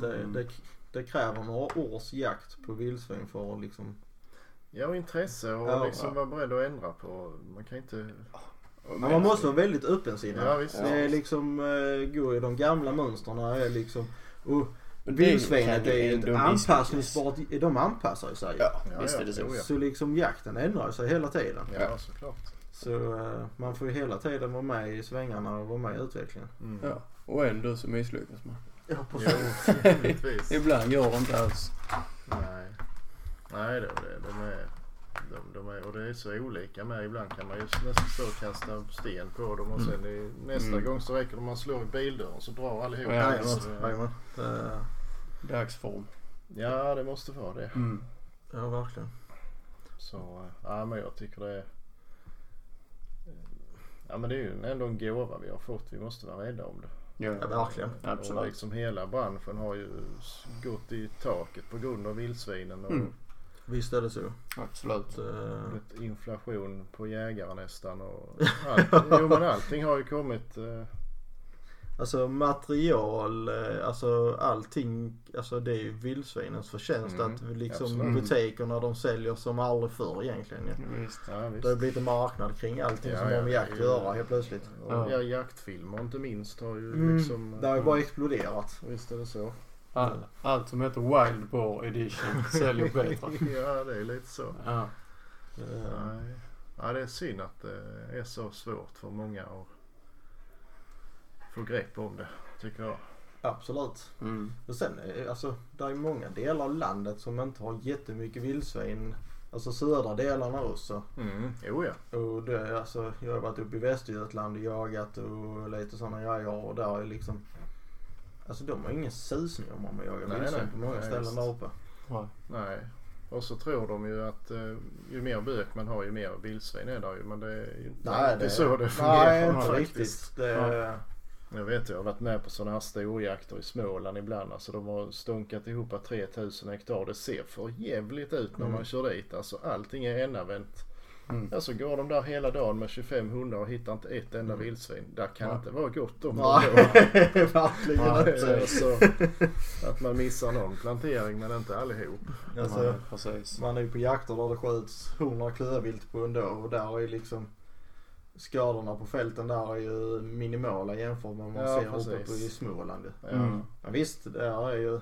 det, Mm. det, det kräver några års jakt på vildsvin för att liksom. ja och intresse och Ja. liksom vara beredd att ändra på. Man kan inte... Men man måste vara väldigt öppensinnad. Ja, visst. det är liksom, uh, gå i de gamla mönstren är liksom. Det vildsvinet är ju ett anpassningsbart, de anpassar sig. Ja, Ja, visst är det så. ja. Så liksom jakten ändrar sig hela tiden. Ja såklart. Så eh, man får ju hela tiden vara med i svängarna och vara med i utvecklingen. Mm. Ja. Och ändå så misslyckas man. Ja, givetvis. (laughs) Ibland går det inte alls. Nej. Nej det, det, de är... De, de är, och det är så olika med. Ibland kan man ju nästan stå och kasta sten på dem och sen i, nästa Mm. gång så räcker det om man slår i bildörren så drar allihop. Ja, Jajamän. Eh, Dagsform. ja det måste vara det. Mm. Ja, verkligen. Så ja men jag tycker det är... Ja men det är ju ändå en gåva vi har fått. Vi måste vara rädda om det. Ja, Ja, verkligen. Och Absolut. liksom hela branschen har ju gått i taket på grund av vildsvinen och Mm. Visst är det så. Absolut. Eh, blivit inflation på jägare nästan. Och (laughs) allt, jo men allting har ju kommit. Eh, Alltså material, eh, alltså allting, alltså det är ju vildsvinens förtjänst Mm, att liksom absolut. butikerna de säljer som aldrig förr egentligen ju. Visst. ja, visst. Det har blivit en marknad kring allting Ja, som har ja, med jakt att göra helt plötsligt. Och Ja. ja, jaktfilmer inte minst har ju Mm, liksom. Det har ju bara exploderat. Visst är det så. All, allt som heter Wild Boar Edition säljer (laughs) bättre. ja det är lite så. Ja. Nej. Ja, det är synd att det är så svårt för många att få grepp om det. Tycker jag. Absolut. Mm. Och sen eh, alltså, det är många delar av landet som inte har jättemycket vildsvin. Alltså södra delarna också. Mm. Jo ja. Och det, alltså, jag har varit uppe i Västergötland och jagat och lite sådana grejer och där är liksom Alltså de har ingen susning om man jagar Nej, vildsvin nej. på många Nej, ställen där uppe. Ja. Nej. Och så tror de ju att eh, ju mer bök man har ju mer vildsvin är där ju. Men det är ju inte alltid så det fungerar Nej, inte faktiskt. riktigt. Det, Ja. Jag vet jag har varit med på sådana här storjakter i Småland ibland. Alltså de har stånkat ihop 3000 hektar. Det ser för jävligt ut när Mm. man kör dit. Alltså allting är ennavänt. Mm. Ja så går de där hela dagen med 25 hundar och hittar inte ett enda Mm. vildsvin. Där kan Ja. inte vara gott om Nej, dem (laughs) verkligen Ja, då. inte. alltså, att man missar någon plantering men inte allihop. Alltså, Ja, precis. man är ju på jakter där det skjuts 100 klövvilt på en dag och där är liksom skadorna på fälten där är ju minimala jämfört med vad man Ja, ser uppe på precis. i Småland. Ja. Mm. Men visst, det är ju...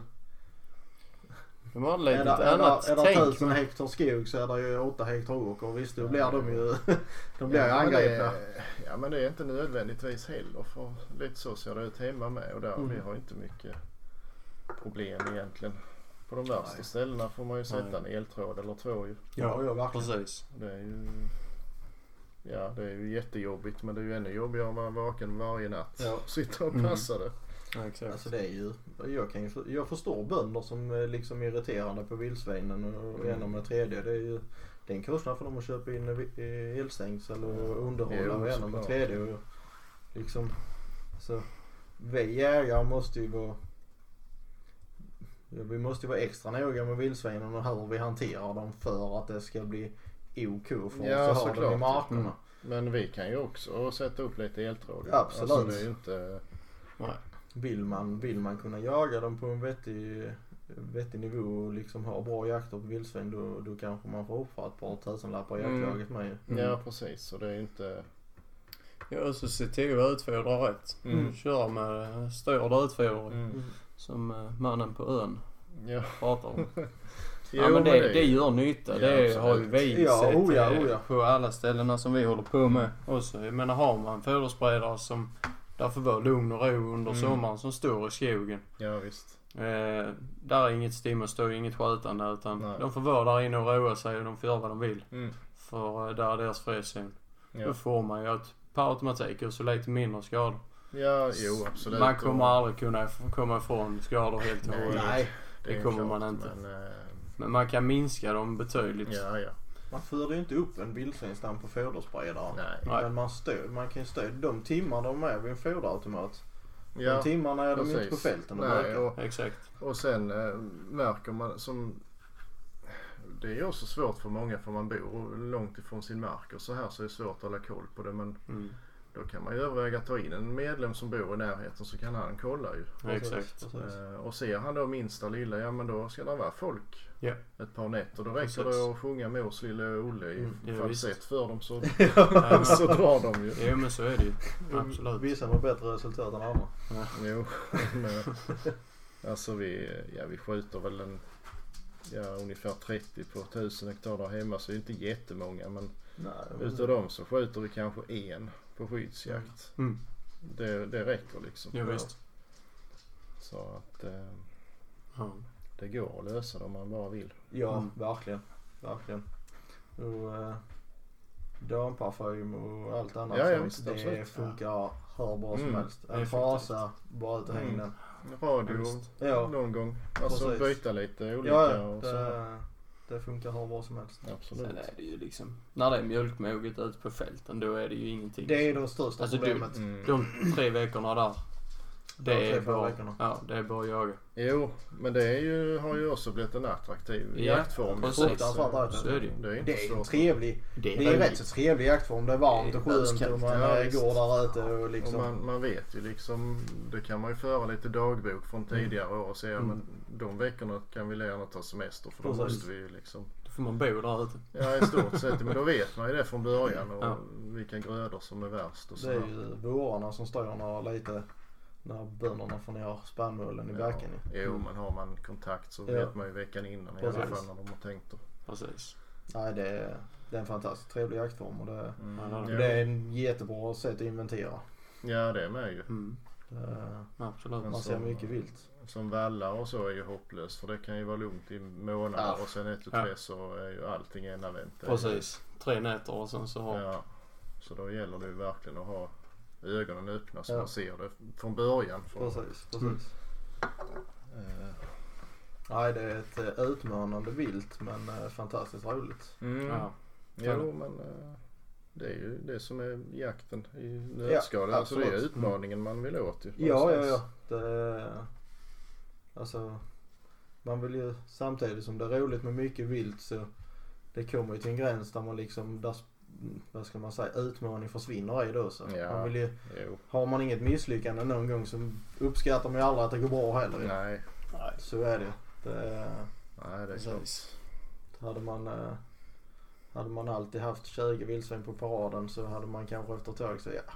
De har Är lite det, är annat det, är det tänk. tusen hektar skog så är det ju åtta hektar åker. Visst, då blir de ju, (laughs) de blir Ja, men det, angripna. är- ja men det är inte nödvändigtvis heller för lite så ser det ut hemma med och där Mm. vi har inte mycket problem egentligen. På de värsta Nej. ställena får man ju sätta en eltråd eller två ju. Ja, ja verkligen. Precis. Det är ju, ja det är ju jättejobbigt men det är ju ännu jobbigare om man är vaken varje natt. Ja. Sitter och Mm. passar det. Ja, exakt. Alltså det är ju, jag, kan ju, jag förstår bönder som är liksom irriterande på vildsvinen och Mm. en och med tredje. Det är ju det är en kostnad för dem att köpa in eh, elstängsel och underhålla Jo, och en och med tredje. Och liksom, så vi jägare måste ju vara vi måste ju vara extra noga med vildsvinen och hur vi hanterar dem för att det ska bli OK för oss Ja, att ha dem i såklart. markerna. Mm. Men vi kan ju också sätta upp lite eltråd. Absolut. Alltså det är ju inte, Nej. Vill man, vill man kunna jaga dem på en vettig, vettig nivå och liksom ha bra jakter på vildsvin då, då kanske man får offra ett par tusenlappar i Mm. jaktlaget med. Mm. ja precis så det är ju inte, Ja, och så se till att utfodra rätt. Mm. Köra med störd utfodring. mm. Som eh, mannen på ön ja. pratar om. (laughs) Jo, ja men det, det gör nytta. Ja, det absolut. har ju vi Ja, sett oh ja, eh, oh ja. på alla ställena som vi håller på med också. Jag menar har man foderspridare som där får vara lugn och ro under Mm. sommaren som står i skogen. ja visst. Eh, där är inget stim och stå, inget skjutande utan Nej. de får vara där inne och roa sig och de får göra vad de vill. Mm. För eh, där är deras frizon. Ja. Då får man ju att per automatik och så lite mindre skador. ja, jo absolut. Man kommer aldrig kunna komma ifrån skador helt och hållet. Nej, det är kommer klart, man inte. Men, eh, Men man kan minska dem betydligt. ja, ja. Man föder ju inte upp en vildsvinsstam på foderspridare. Nej. Nej. Men man, stö, man kan ju stå de timmar de är vid en foderautomat. Ja, de timmarna är de ju inte på precis. fälten och Nej, och, Exakt. och sen eh, märker man som det är också svårt för många för man bor långt ifrån sin mark och så här så är det svårt att hålla koll på det men Mm. Då kan man ju överväga att ta in en medlem som bor i närheten så kan han kolla ju. Precis, Exakt. Eh, och ser han då minsta lilla, ja men då ska det vara folk Ja. ett par nätter. Då räcker Precis. det att sjunga mors lille Olle i Mm, ja, falsett för dem så, (laughs) Ja, så drar de ju. Jo men så är det ju. Absolut. Vissa har bättre resultat än andra. Jo, (laughs) men, alltså vi, ja, vi skjuter väl en, ja, ungefär 30 på 1000 hektar där hemma så det är inte jättemånga men Nej, utav dem så skjuter vi kanske en på skyddsjakt. Mm. Det, det räcker liksom. Jo visst. Så att eh, Ja. det går att lösa det om man bara vill. Ja, Mm. verkligen. Verkligen. Och eh, damparfym och allt annat Ja, ja, visst, det absolut. funkar hur bra som Mm, helst. En frasa, bara ut och häng Mm. den. Radio Ja. Ja, någon gång. Alltså Precis. byta lite olika ja och så. det, det funkar hur bra som helst. Absolut. Sen är det ju liksom, när det är mjölkmoget ute på fälten då är det ju ingenting. Det är det största Alltså, du- problemet. Mm. De tre veckorna där. Det De tre, är bara, veckorna. ja, det är bara att jaga. Jo, men det är ju, har ju också blivit en attraktiv Ja, jaktform. precis. Fruktansvärt är det är inte Det är en trevlig, Det är, det är rätt så trevlig jaktform. Det är varmt och Det är skönt och man Ja, går där ute och Och liksom. man, man vet ju liksom, det kan man ju föra lite dagbok från tidigare år och se, Mm. men de veckorna kan vi gärna ta semester för då Precis. måste vi ju liksom, Då får man bo där ute. ja i stort sett, men då vet man ju det från början och Ja. vilka grödor som är värst och så. Det är ju vårarna som står när lite när bönderna får ner spannmålen i backen. ju. Jo, men har man kontakt så Ja. vet man ju veckan innan i alla Precis. fall när de har tänkt att. Precis. Nej, det är, det är en fantastiskt trevlig jaktform och det, Mm. Ja, Ja. det är en jättebra sätt att inventera. ja, det är med ju. Mm. Det, Absolut. Men man så- ser mycket vilt. Som vallar och så är ju hopplöst för det kan ju vara lugnt i månader Ja. och sen ett Ja. tre så är ju allting är- Precis. Tre nätter och sen så har... Ja. Så då gäller det ju verkligen att ha ögonen öppna så Ja. man ser det från början. För, Precis, precis. Mm. Eh, Nej, det är ett eh, utmanande vilt men eh, fantastiskt roligt. mm. Ja. Jo men det är ju det som är jakten i nötskal. Ja, alltså det är utmaningen man vill åt ju. Ja, ja, ja. Det, är- alltså, man vill ju samtidigt som det är roligt med mycket vilt så det kommer ju till en gräns där man liksom, där, vad ska man säga, utmaning försvinner i då så. Ja. Man vill ju, Jo. har man inget misslyckande någon gång så uppskattar man ju aldrig att det går bra heller. Nej. Nej. Så är det det. Nej det är klart. Precis. Hade man, eh, Hade man alltid haft 20 vildsvin på paraden så hade man kanske efter ett tag så ja.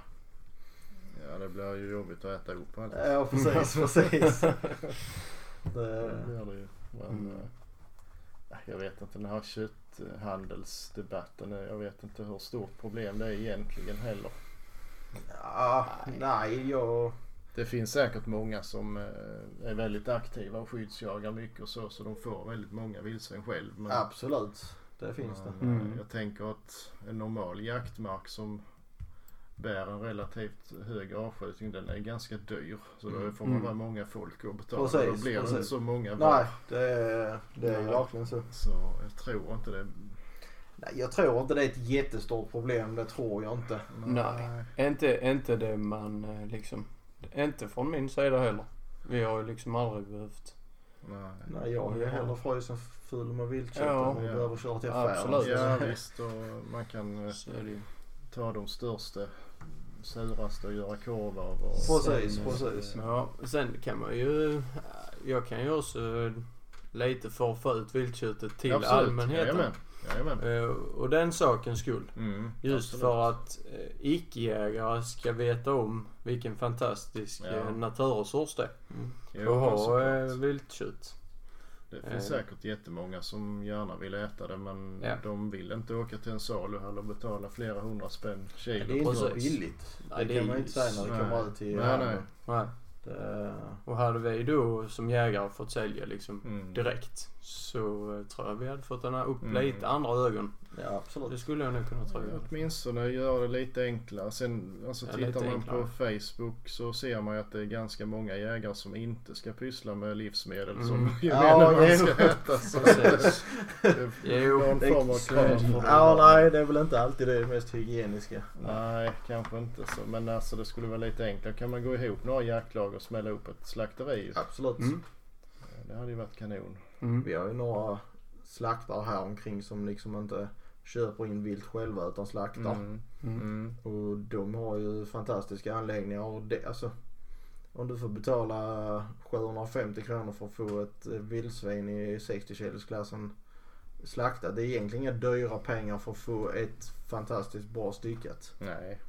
Ja det blir ju jobbigt att äta upp allt. Ja precis, (laughs) precis. (laughs) Det Det, blir det ju. Men, Mm. eh, jag vet inte den här kötthandelsdebatten. Eh, Jag vet inte hur stort problem det är egentligen heller. ja, nej jag... Det finns säkert många som eh, är väldigt aktiva och skyddsjagar mycket och så. Så de får väldigt många vildsvin själv. Men, Absolut. Det finns det. men, eh, Mm. Jag tänker att en normal jaktmark som bär en relativt hög avskjutning den är ganska dyr. Så då Mm. får man Mm. vara många folk och betala. Precis, då blir det inte precis. så många Nej, var. det, är- det är ju Nej. verkligen så. Så jag tror inte det. Nej, jag tror inte det är ett jättestort problem. Det tror jag inte. Nej. Inte, inte det man eh, liksom, inte från min sida heller. Vi har ju liksom aldrig behövt. Nej. Nej, jag är Ja. hellre frysen full med viltkött Ja. än att Ja. behöva köra till affären. Absolut. Ja visst och man kan eh, ju. ta de största suraste och göra korv av. Och Precis, sen, precis. Ja, sen kan man ju, jag kan ju också lite för att få ut viltköttet till absolut. allmänheten. Jajamän. Jajamän. Eh, Och den sakens skull. Mm, Just absolut. för att eh, icke-jägare ska veta om vilken fantastisk Ja. eh, naturresurs det är. Jo, Och ha viltkött. Det finns eh. säkert jättemånga som gärna vill äta det men Ja. de vill inte åka till en saluhall och betala flera hundra spänn kilo. det är inte så billigt. Nej, det det kan är man ju inte säga när det nej. kommer ut till Nej, handeln. Nej. Det, Och hade vi då som jägare fått sälja liksom Mm. direkt så eh, tror jag vi hade fått upp Mm. lite andra ögon. Ja, Det absolut. skulle jag nog kunna tro. Ja, Åtminstone göra det lite enklare. Sen alltså, Ja, tittar lite man enklare. på Facebook så ser man ju att det är ganska många jägare som inte ska pyssla med livsmedel Mm. som Ja, gemene man jo. ska äta. Så (laughs) det Jo, någon det- form av så krav det. det Ja, nej, det är väl inte alltid det mest hygieniska. Nej, kanske inte så. Men alltså det skulle vara lite enklare. Kan man gå ihop några jaktlag och smälla upp ett slakteri? Absolut. Mm. Det hade ju varit kanon. Mm. Vi har ju några slaktare här omkring som liksom inte köper in vilt själva utan slaktar. Mm. Mm. Mm. Och de har ju fantastiska anläggningar och det, alltså. Om du får betala 750 kronor för att få ett eh, vildsvin i 60 kilosklassen slaktat. Det är egentligen inga dyra pengar för att få ett fantastiskt bra styckat. Nej.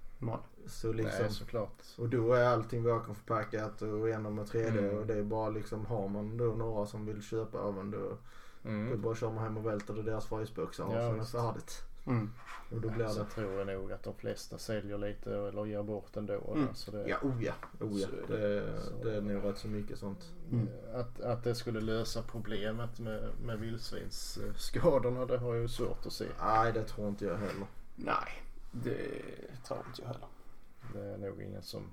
Så liksom, nej såklart. och då är allting vakuumförpackat och en med 3D Mm. och det är bara liksom har man då några som vill köpa även då Mm. bara kör man hem och välter deras frysboxar och Ja, så är det färdigt. Mm. Och då blir Så det tror jag nog att de flesta säljer lite eller ger bort ändå. Mm. Så det, Ja, oh ja. Oh ja. Så är Det, Så- det är nog rätt så mycket sånt. Mm. Att, att det skulle lösa problemet med, med vildsvinsskadorna det har jag ju svårt att se. Nej, det tror inte jag heller. Nej, det tror inte jag heller. Det är nog ingen som...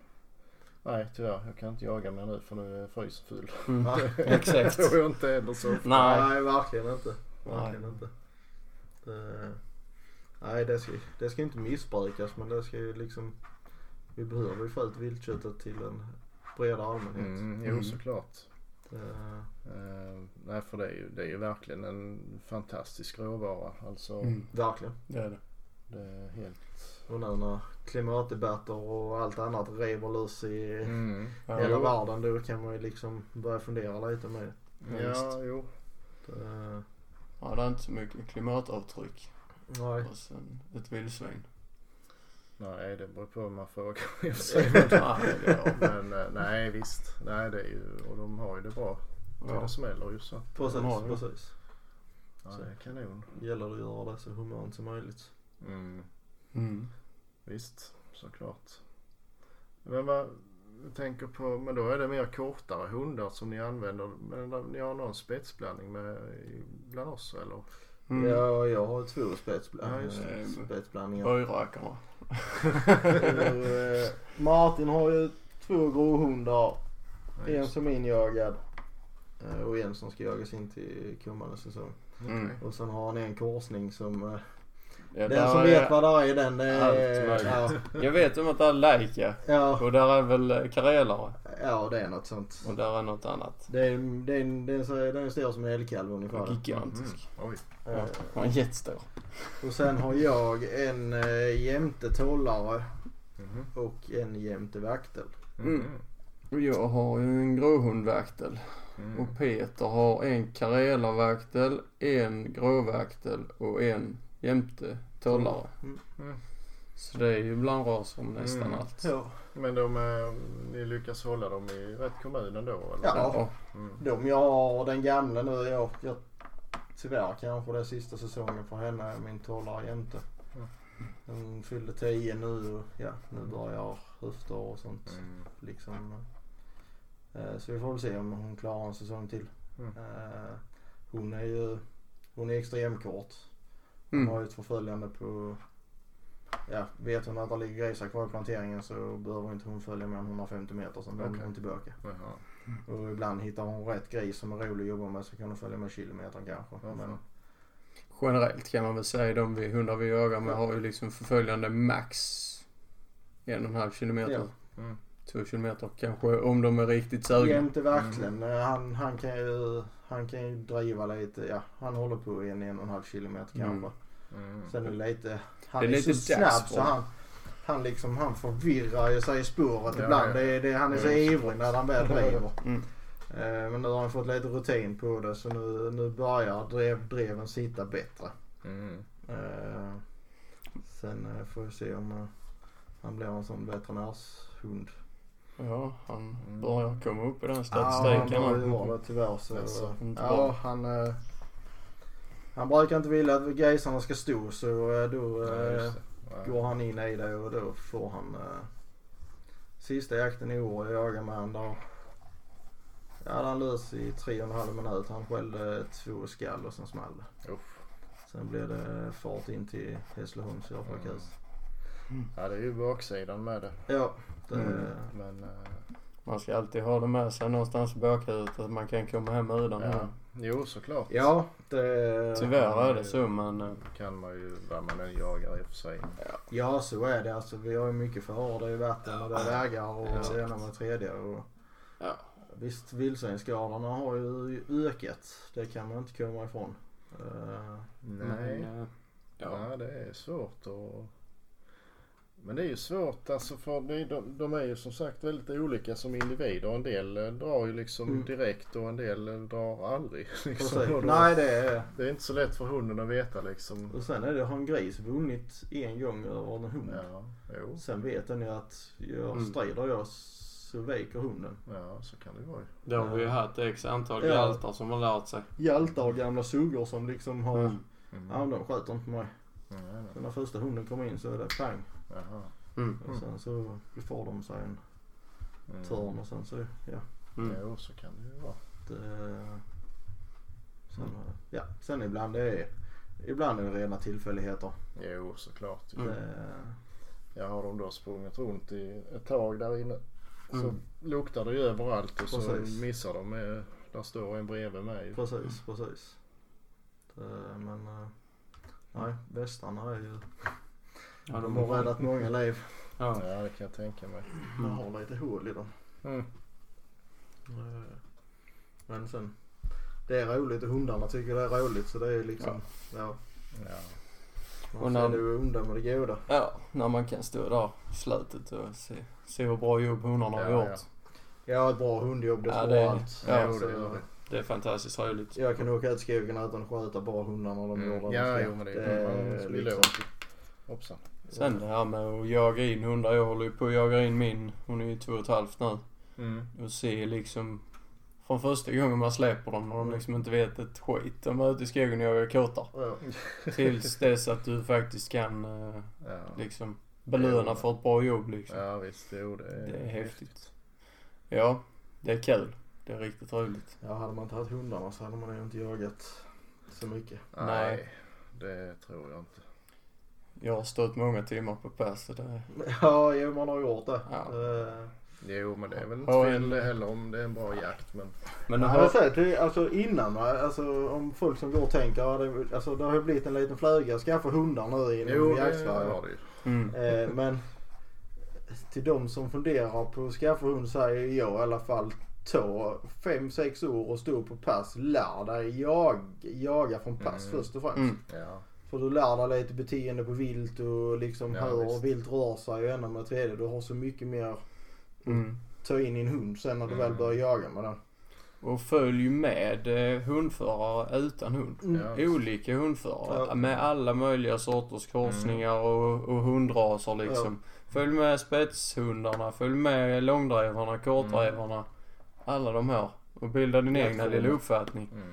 Nej tyvärr, jag kan inte jaga mer nu för nu är frysen full. Mm. (laughs) Nej. Exakt. Det tror jag inte heller så ofta. Nej. verkligen inte. Nej. Verkligen inte. Det, nej, det ska, det ska inte missbrukas men det ska ju liksom... Vi behöver ju få ut viltköttet till en bredare allmänhet. Mm, jo Mm. såklart. Uh, nej för det är, ju, det är ju verkligen en fantastisk råvara. Alltså Mm. verkligen. Det är det. Det är helt... Och nu när klimatdebatter och allt annat river loss i Mm. Ja. hela Jo. världen då kan man ju liksom börja fundera lite med Ja, jo. det. Ja, det är inte så mycket klimatavtryck Nej. hos en, ett vildsvin. Nej, det beror på vad man frågar i och för sig. Men eh, nej visst. Nej det är ju, och de har ju det bra. Ja. Det smäller ju så. Precis, ja. precis. Ja, det är kanon. Gäller det att göra det så humant som möjligt. Mm. Mm. Visst, såklart. Men vad, jag tänker på, men då är det mer kortare hundar som ni använder. Men ni har någon spetsblandning med bland oss eller? Mm. Ja, jag har två spetsbla- Ja, det. spetsblandningar. Böjrackarna. (laughs) Och, eh, Martin har ju två gråhundar. Ja, En som är injagad. eh, Och en som ska jagas in till kommande säsong. Mm. okej. Och sen har han en korsning som... eh, Ja, den där som är vet vad det är den... eh, allt möjligt. ja, Jag vet om att det är Leica ja, och där är väl eh, karelare ja, det är något sånt. och där är något annat. Det är, det är, det är, den är stor som en älgkalv ungefär. Gigantisk. Mm. Oj. Ja, Eh, han är jättestor. Och sen har jag en eh, jämte tollare Mhm. och en jämte vaktel. Mm. Och jag har ju en gråhundvaktel. Mm. Och Peter har en karelavaktel, en gråvaktel och en jämte tollare. Mm. Mm. Så det är ju blandras om nästan Mm. allt. Ja. Men de, eh, ni lyckas hålla dem i rätt kommun ändå? Eller? Ja. Mm. De jag har, den gamla nu, jag, jag tyvärr kanske det är sista säsongen för henne är min tollare jämte. Mm. Hon fyllde 10 nu och ja, nu börjar höftår och sånt. Mm. Liksom. Eh, så vi får väl se om hon klarar en säsong till. Mm. Eh, hon är ju, hon är extremkort. Hon Mm. har ju ett förföljande på, ja vet hon att det ligger grisar kvar i planteringen så behöver inte hon följa än 150 meter sen vänder Okej. hon tillbaka. Jaha. Och ibland hittar hon rätt gris som är rolig att jobba med så kan hon följa med kilometern kanske. Ja, Men. Generellt kan man väl säga de vi, hundar vi jagar med har ju liksom förföljande max en och en halv kilometer. Ja. Mm. Två kilometer kanske om de är riktigt sugna. Jämte verkligen. Eh, Han, han, kan ju, han kan ju driva lite. Ja, han håller på en en och en halv kilometer Mm. kanske. Mm. Sen är det lite, han Det är, är lite så snabb så han, han liksom, han förvirrar ju sig i spåret Ja, ibland. ja. Det, är- det, han är så Mm. ivrig när han väl driver. (laughs) Mm. Eh, Men nu har han fått lite rutin på det så nu, nu börjar drev, dreven sitta bättre. Mm. Eh, Sen eh, får vi se om eh, han blir en sån veterinärshund. Ja, han Mm. börjar komma upp i den Ja, statistiken. han här. har det tyvärr så. Alltså, inte ja, han, eh, han brukar inte vilja att grisarna ska stå så eh, då Ja, eh, det. Ja. går han in i det och då får han eh, sista jakten i år jag jagade med han där. Ja, han lös i tre och en halv minut. Han skällde två skall och sen small det. Sen blev det fart in till Hässleholms djursjukhus. Ja, det är ju baksidan med det. Ja, det, Mm. Men eh, Man ska alltid ha det med sig någonstans i bakhuvudet att man kan komma hem utan ja. ja. Jo, såklart. ja, det, Tyvärr är det så men eh, kan man ju vad man än jagar i och för sig. Ja, så är det. Alltså, vi har ju mycket förhör. Det är ju vatten och det är vägar och Ja. det ena med det tredje. Och, Ja. Visst, vildsvinsskadorna har ju ökat. Det kan man inte komma ifrån. Eh, Nej. Men, eh, ja. Ja, det är svårt att... Men det är ju svårt alltså för de, de är ju som sagt väldigt olika som individer. En del eh, drar ju liksom Mm. direkt och en del eh, drar aldrig. (laughs) Liksom. då, Nej, det är... det är inte så lätt för hunden att veta liksom. Och sen är det, har en gris vunnit en gång över en hund. Ja, jo. Sen vet den ju att jag Mm. strider jag så viker hunden. Ja, så kan det vara ju. Då har vi ju haft x antal Ja. galtar som har lärt sig. Hjältar och gamla suggor som liksom har... Mm. Mm. Ja, de sköter inte mig. Nej, nej. Så när första hunden kommer in så är det pang. Jaha. Mm. Och sen så får de sig en Mm. törn och sen så, ja. Mm. Jo, så kan det ju vara. Det, sen, ja, sen ibland det är, ibland är det rena tillfälligheter. Jo, såklart. Mm. Jag har de då sprungit runt i ett tag där inne. Så Mm. luktar det ju överallt och så Precis. missar de. Med, där står en bredvid mig. precis, precis. Det, men eh, nej, västarna är ju, Ja, de har räddat många liv. Ja. Ja, det kan jag tänka mig. Man har lite hål i dem. Mm. Eh, Men sen, det är roligt och hundarna tycker det är roligt så det är liksom, ja. Ja. Och Man när- ser det onda med det goda. ja, när man kan stå där i slutet och se, se hur bra jobb hundarna har Ja, gjort. Ja, ett bra hundjobb det Ja, vara allt. ja, det är fantastiskt roligt. Jag kan åka ut i skogen utan att sköta bara hundarna när de Mm. gör det Ja, jo, men det Det är man liksom-. Hoppsan. Sen det här med att jaga in hundar. Jag håller ju på att jaga in min. Hon är ju två och ett halvt nu. Mm. Och se liksom från första gången man släpper dem när de Mm. liksom inte vet ett skit. De är ute i skogen och jagar kottar. Ja. Tills dess att du faktiskt kan eh, Ja. liksom belöna för ett bra jobb liksom. ja, visst. Jo, det är, Det är häftigt. Ja, det är kul. Det är riktigt roligt. ja, hade man inte haft hundarna så hade man ju inte jagat så mycket. Nej, Nej. det tror jag inte. Jag har stått många timmar på pass det... Ja, jo, man har gjort det. Ja. Eh, Jo, men det är väl inte Ja, fel en- det heller om det är en bra jakt. Men Men jag har... sagt, det- alltså innan alltså om folk som går och tänker, ja, det, alltså det har ju blivit en liten fluga skaffa hundar nu inom det jaktsverige. har det ju. Mm. Eh, men till de som funderar på att skaffa hund säger jag i alla fall ta 5-6 år och stå på pass. Lär dig jag, jaga från pass Mm. först och främst. Mm. Ja. För du lär dig lite beteende på vilt och liksom Ja, hur visst. vilt rör sig och ena med det tredje. Du har så mycket mer Mm. ta in i en hund sen när du Mm. väl börjar jaga med den. Och följ med eh, hundförare utan hund. Mm. Ja. Olika hundförare Ja. med alla möjliga sorters korsningar och, och hundraser liksom. Följ med spetshundarna, följ med långdrivarna, kortdrivarna. Alla de här. Och bilda din egna lilla uppfattning. Mm.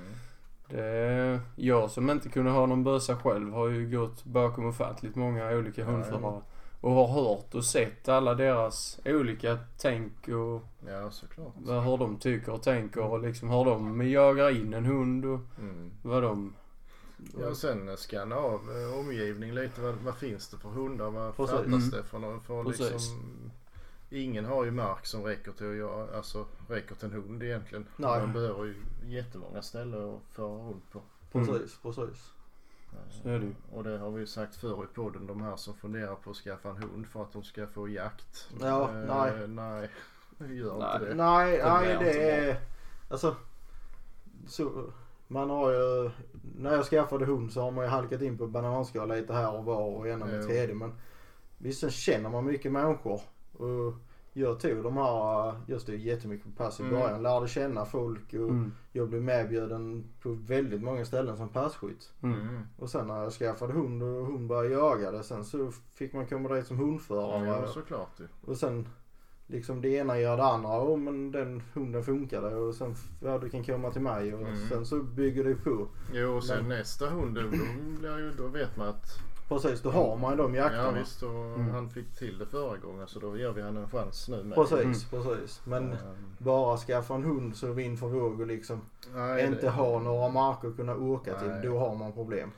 Det, jag som inte kunde ha någon bössa själv har ju gått bakom ofantligt många olika Ja, hundförare. Och har hört och sett alla deras olika tänk och Ja, såklart. vad, hur de tycker och tänker och liksom hur de jagar in en hund och Mm. vad de... Ja, och sen eh, scanna av eh, omgivning lite. Vad, vad finns det för hundar? Vad Precis. fattas Mm. det för, för Precis. liksom, Ingen har ju mark som räcker till att göra, alltså räcker till en hund egentligen. Nej. Man behöver ju jättemånga ställen att föra hund på. Precis, precis. Så är det ju. Och det har vi ju sagt förr i podden. De här som funderar på att skaffa en hund för att de ska få jakt. Ja, Eh, nej. Nej, gör Nej. inte det. Nej, Det nej det är... Alltså... Så, man har ju... När jag skaffade hund så har man ju halkat in på bananskal lite här och var och ena med tredje. Men visst sen känner man mycket människor. Och jag tog de här, just det jättemycket på pass i Mm. början. Lärde känna folk och Mm. jag blev medbjuden på väldigt många ställen som passkytt. Mm. Mm. Och sen när jag skaffade hund och hon började jaga det sen så fick man komma dit som hundförare. Ja, såklart ju. Och sen liksom det ena gör det andra. Oh, men den hunden funkade och sen ja du kan komma till mig och Mm. sen så bygger det på. Jo, och sen Men- nästa hund då, då, blir ju, då vet man att Precis, då har man ju de ja jakterna. visst och Mm. han fick till det förra gången så då ger vi han en chans nu med. Precis, precis. Men Ehm, bara skaffa en hund så vind för våg och liksom nej, inte det- ha några marker att kunna åka Nej. till. Då har man problem.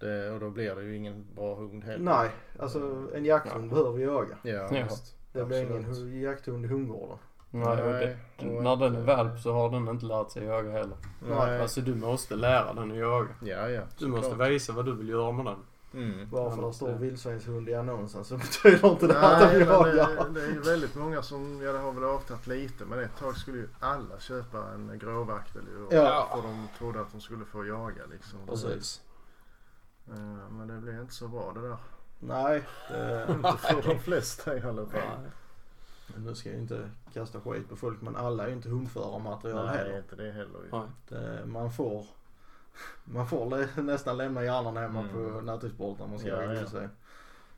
Det, och då blir det ju ingen bra hund heller. Nej, alltså en jakthund behöver jaga. Ja, Ja. visst. Det blir Absolut. ingen hu- jakthund i hundgården. Nej, och det, och när den är valp så har den inte lärt sig jaga heller. Nej. Alltså du måste lära den att jaga. Ja, ja. Du måste såklart. visa vad du vill göra med den. Mm. Bara för att det står vildsvinshund i annonsen så (laughs) betyder inte det att Nej, de men det, jagar. det är ju väldigt många som, ja det har väl avtagit lite men ett tag skulle ju alla köpa en gråvaktel ju. Ja. För de trodde att de skulle få jaga liksom. Precis. Eh, Men det blev inte så bra det där. Nej, det, Inte för de flesta i alla fall. nu ska jag inte kasta skit på folk men alla är ju inte hundförarmaterial Nej, heller. inte det heller ju. Nej. Man får, man får nästan lämna hjärnan hemma Mm. på nattduksbolt när man ska Ja, jaga ja. vildsvin.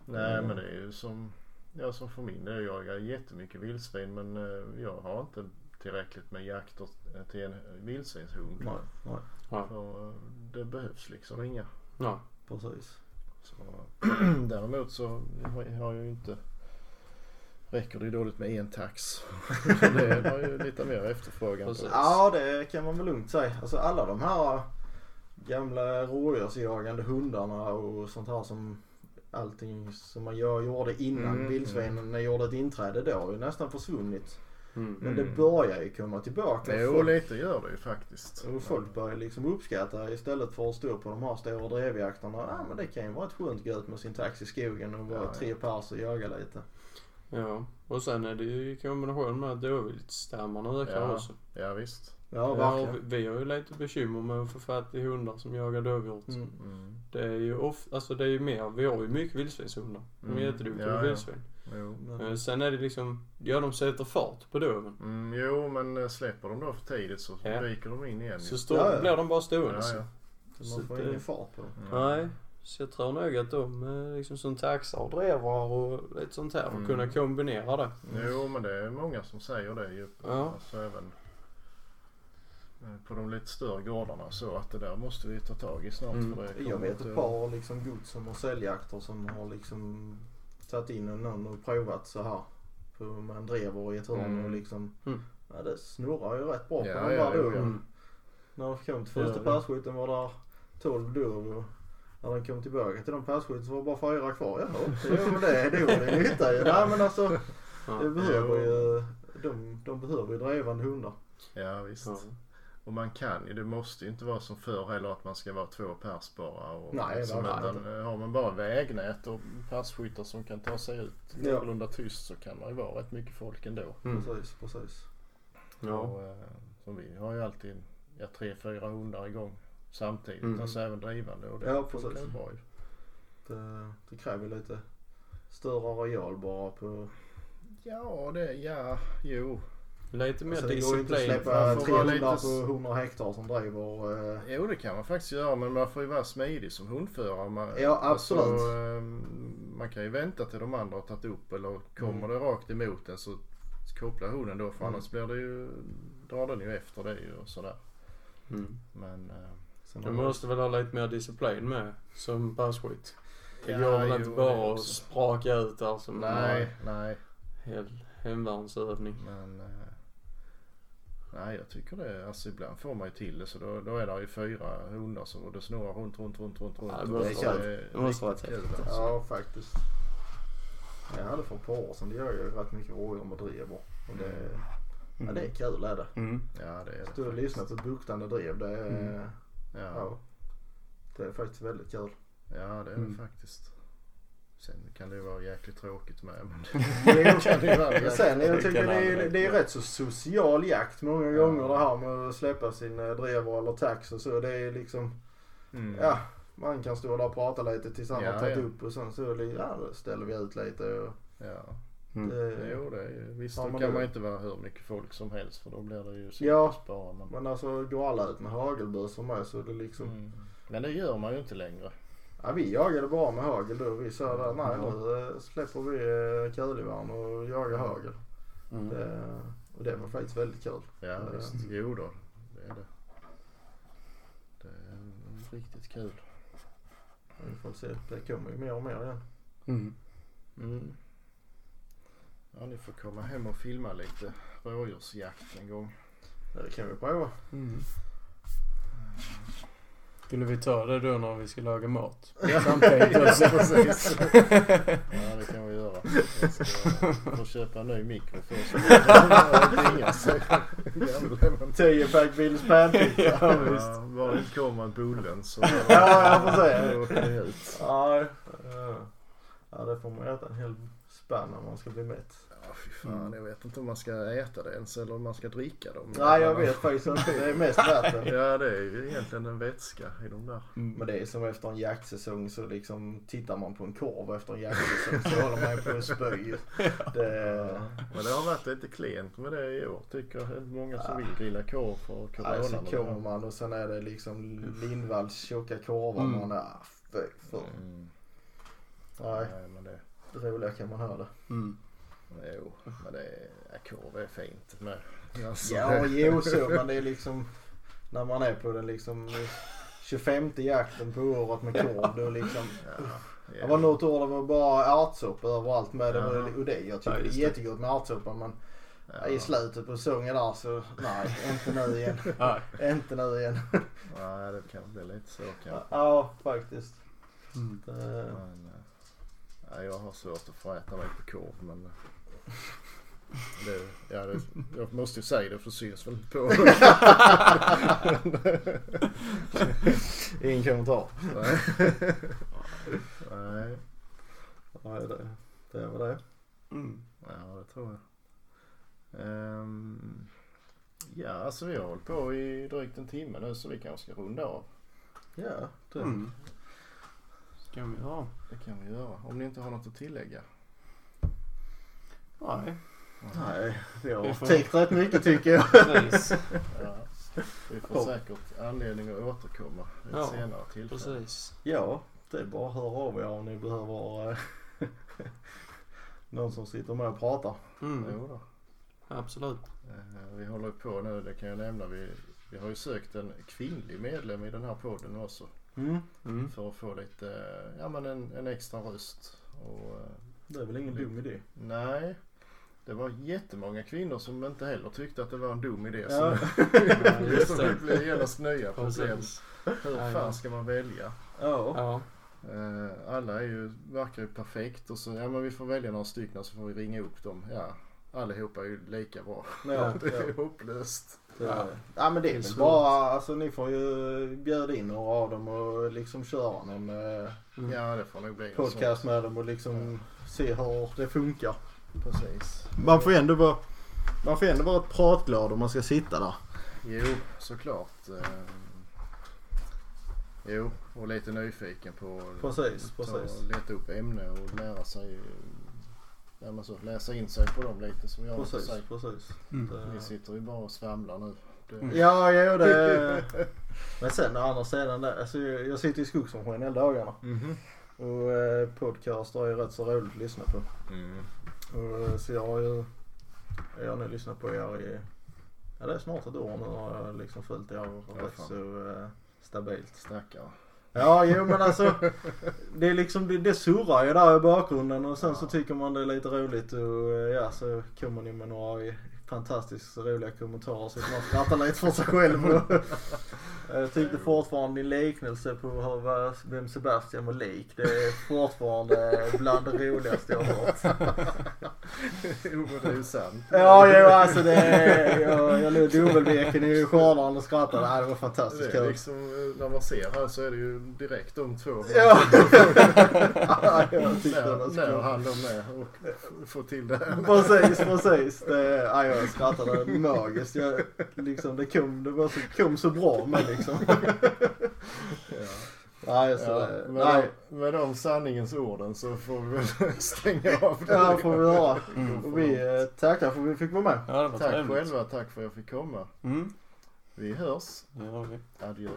Nej Mm. men det är ju som, ja som för min del. Jag jagar jättemycket vildsvin men eh, jag har inte tillräckligt med jakter till en vildsvinshund. Nej, nej, För eh, det behövs liksom inga. Ja. precis. Så, (clears throat) däremot så har jag ju inte Räcker det ju dåligt med en tax. (laughs) det har ju lite mer efterfrågan på. Precis. Ja det kan man väl lugnt säga. Alltså alla de här gamla rådjursjagande hundarna och sånt här som allting som man gör, gjorde innan Mm, vildsvinen gjorde ett inträde då har ju nästan försvunnit. Mm. Men det Mm. börjar ju komma tillbaka. Jo Folk- lite gör det ju faktiskt. Och folk börjar liksom uppskatta istället för att stå på de här stora drevjakterna. Ja men det kan ju vara ett skönt gå ut med sin tax i skogen och vara Ja, tre pers och jaga lite. Ja. Och sen är det ju i kombination med att dåviltsstammarna ökar Ja. också. Ja visst. Ja Ja, verkligen. vi, vi har ju lite bekymmer med att få fatt i hundar som jagar dåvilt. Mm. Mm. Det är ju ofta, alltså det är ju mer, vi har ju mycket vildsvinshundar. De är Mm. jätteduktiga Ja, på vildsvin. Eh, Sen är det liksom, ja de sätter fart på dåven. Mm, jo men eh, släpper de då för tidigt så Ja. viker de in igen. Så står, Ja, ja. blir de bara stående. ja, så. ja. så man får det- ingen fart på dem. Mm. Nej. Så jag tror nog att de eh, liksom som taxar och drevar och lite sånt här Mm. och kunna kombinera det. Jo men det är många som säger det ju. Ja. Alltså även på de lite större gårdarna så att det där måste vi ta tag i snart. Mm. För det Jag vet ett par liksom gods som har säljjakter som har liksom tagit in någon och provat så här. På, med en drever i ett hörn Mm. och liksom. Mm. Ja det snurrar ju rätt bra på Ja, de där då. ja. Mm. När de kom till första ja. passkytten var där 12 dörr och när de kom tillbaka till de passkytten så var det bara fyra kvar. Jaha, jo men det, det gjorde ju nytta ju. Nej men (laughs) alltså det behöver ju, de, de behöver ju drevande hundar. Ja visst. Ja. Och man kan ju, det måste ju inte vara som förr heller att man ska vara två pers bara. Och Nej, liksom, utan, eh, Har man bara vägnät och passkyttar som kan ta sig ut Ja. någorlunda tyst så kan man ju vara rätt mycket folk ändå. Mm. Precis, precis. Ja. Och, eh, som vi har ju alltid ja, tre, fyra hundar igång samtidigt. Mm. Alltså även drivande och det Ja, funkar precis. ju bra ju. Det, det kräver lite större areal bara på Ja, det, ja, jo. Lite mer Så det går inte att disciplin. släppa Man får vara 300 lite- på 100 hektar som driver. eh, Jo det kan man faktiskt göra men man får ju vara smidig som hundförare. Man, Ja, absolut. Alltså, man kan ju vänta till de andra har tagit upp eller kommer Mm. det rakt emot en så koppla hunden då för Mm. annars blir det ju, drar den ju efter dig och sådär. Mm. Men eh, sen Du måste väl ha lite mer disciplin med som passkytt. Det Ja, går väl inte bara att spraka ut där som nej, nej. en hel hemvärnsövning. Men eh, nej jag tycker det. Alltså ibland får man ju till det så då, då är det ju fyra hundar så och det snurrar runt, runt, runt, runt, runt. Ja, det vara- är det måste vara kul, alltså. Ja, faktiskt. Jag hade för ett par år sedan. Det gör ju rätt mycket rådjur med drever. Och det, ja, det är kul är det. Mm. Ja det är det. Stå och lyssna på ett buktande drev. Det är, Mm. Ja, ja, det är faktiskt väldigt kul. ja det är Mm. det faktiskt. Sen kan det ju vara jäkligt tråkigt med men (laughs) Det kan det vara. Sen jag tycker det är, det är rätt så social jakt många Ja. gånger det här med att släppa sin eh, drever eller tax och så. Det är liksom, Mm. ja man kan stå där och prata lite tills han Ja, har tagit ja. upp och sen så ja, ställer vi ut lite. Och, Ja. Mm. det, Jo det är ju, visst Ja, då kan man ju inte vara hur mycket folk som helst för då blir det ju Ja. bara. Men, men alltså går alla ut med hagelbössor med så är det liksom, mm. men det gör man ju inte längre. Ja vi jagade bara med hagel då. Vi sa där, nej nu eh, släpper vi eh, kulgevärn och jagar hagel. Mm. Det, och det var faktiskt väldigt kul. Ja Ja. visst, jo då. Det är det. Det är riktigt kul. Vi får se, det kommer ju mer och mer igen. Mm. Mm. Ja ni får komma hem och filma lite rådjursjakt en gång. Det kan vi prova. Mm. Skulle vi ta det då när vi ska laga mat? (laughs) Ja. Samtidigt ja, precis. (laughs) Ja det kan vi göra. Jag ska få köpa en ny mikro först. (laughs) 10 pack Billys panpizza. Ja, visst. Ja, bara det kommer en bullen så Ja, jag får vi ut. Ja, det får man äta en hel spänn om man ska bli mätt. Ja fy fan jag vet inte om man ska äta det ens eller om man ska dricka dem. Nej, jag vet faktiskt inte. Det är mest vatten. Ja det är ju egentligen en vätska i de där. Men det är som efter en jaktsäsong så liksom tittar man på en korv efter en jaktsäsong så håller man på att spy. (laughs) Det, Men det har varit lite klent med det i år tycker jag. Det Många som vill grilla korv för corona. alltså men- kommer man och sen är det liksom Lindvalls tjocka korvar. Mm. Man är, ah, fy, fy. Mm. Nej, Nej men det. roliga kan man höra det. Mm. Jo, men det är, ja, korv är fint med. Alltså, Ja, jo så men det är liksom när man är på den liksom 25 jakten på året med korv då liksom. Ja, Det var något år det var bara ärtsoppa överallt med det. Ja. Och det, jag tycker Ja, det är jättegott med ärtsoppa men ja. i slutet på säsongen där så nej, inte nu igen. (laughs) Nej. inte nu igen. Nej, det kan bli lite så kanske. Ja, faktiskt. Mm. Det, Men, ja, jag har svårt att få äta mig på korv men det, ja, det, jag måste ju säga det för det syns väl på ingen kommentar. Nej. Nej, Nej, det, det var det. Mm. ja det tror jag. Ehm, ja, alltså vi har hållit på i drygt en timme nu så vi kanske ska runda av. Ja, det. Mm. Ska vi ha? Det kan vi göra. Om ni inte har något att tillägga. Nej. Nej, vi Vi har får- täckt rätt mycket tycker jag. Precis. (laughs) Ja, vi får säkert anledning att återkomma vid ett Ja, senare tillfälle. Precis. Ja, det är bara att höra av er om ni behöver eh, (laughs) någon som sitter med och pratar. Mm. Jo då. Absolut. Eh, Vi håller på nu, det kan jag nämna. Vi, vi har ju sökt en kvinnlig medlem i den här podden också. Mm. Mm. För att få lite, ja men en, en extra röst. Och, eh, Det är väl ingen dum idé. nej, det var jättemånga kvinnor som inte heller tyckte att det var en dum idé. Ja. (laughs) (laughs) Så det. blir genast nya problem. Precis. Hur Ja, fan ska man välja? Ja. Ja. Eh, alla är ju, verkar ju perfekt och så, ja men vi får välja några stycken så får vi ringa upp dem. Ja, allihopa är ju lika bra. Ja, (laughs) Det är ja. hopplöst. Ja. ja men det är Det är väl bara, alltså ni får ju bjuda in några av dem och liksom köra någon Mm. Ja det får nog bli en podcast med dem och liksom se hur det funkar. Precis. Man får ändå vara, man får ändå vara ett pratglad om man ska sitta där. Jo, såklart. Eh, jo, och lite nyfiken på Precis, ta, precis. leta upp ämne och lära sig ja, så, läsa in sig på dem lite som jag Precis, säger. precis. Mm. Det- Vi sitter ju bara och svamlar nu. Det, Mm. Ja, jo det... (laughs) Men sen å andra sidan, där, alltså, jag sitter i skogsmaskin hela dagarna. Mhm. Och eh, podcaster är ju rätt så roligt att lyssna på. Mm. Eh, så jag har ju, jag har nu lyssnat på er i, ja det är snart ett år nu har jag liksom följt er Ja, rätt så eh, stabilt. Stackare. Ja, jo men alltså. Det är liksom, det, det surrar ju där i bakgrunden och sen så Ja. tycker man det är lite roligt och eh, ja så kommer ni med några fantastiskt roliga kommentarer så man skrattar lite för sig själv. (laughs) Jag tyckte fortfarande din liknelse på hur, vad- vem Sebastian var lik. Det är fortfarande bland det roligaste jag har hört. jo det är ju sant. Ja, jo alltså det är, jag, jag låg dubbelveken i skördaren och skrattade. Det var fantastiskt kul. liksom, eh, när man ser här så är det ju direkt de två. (laughs) Ja. ja, jag tyckte det var när, så när kul. han de med och få till det. Precis, precis. Det, ja, jag skrattade magiskt. Jag, liksom, det, kom, det var så, kom så bra med liksom. Ja. Nej, så Ja, med, nej. de, med de sanningens orden så får vi väl (laughs) stänga av det. Ja, får vi höra. Mm. Och vi eh, tackar för att vi fick vara med. Ja, Tack trevligt. själva, tack för att jag fick komma. Mm. Vi hörs. Det gör vi. Adjö.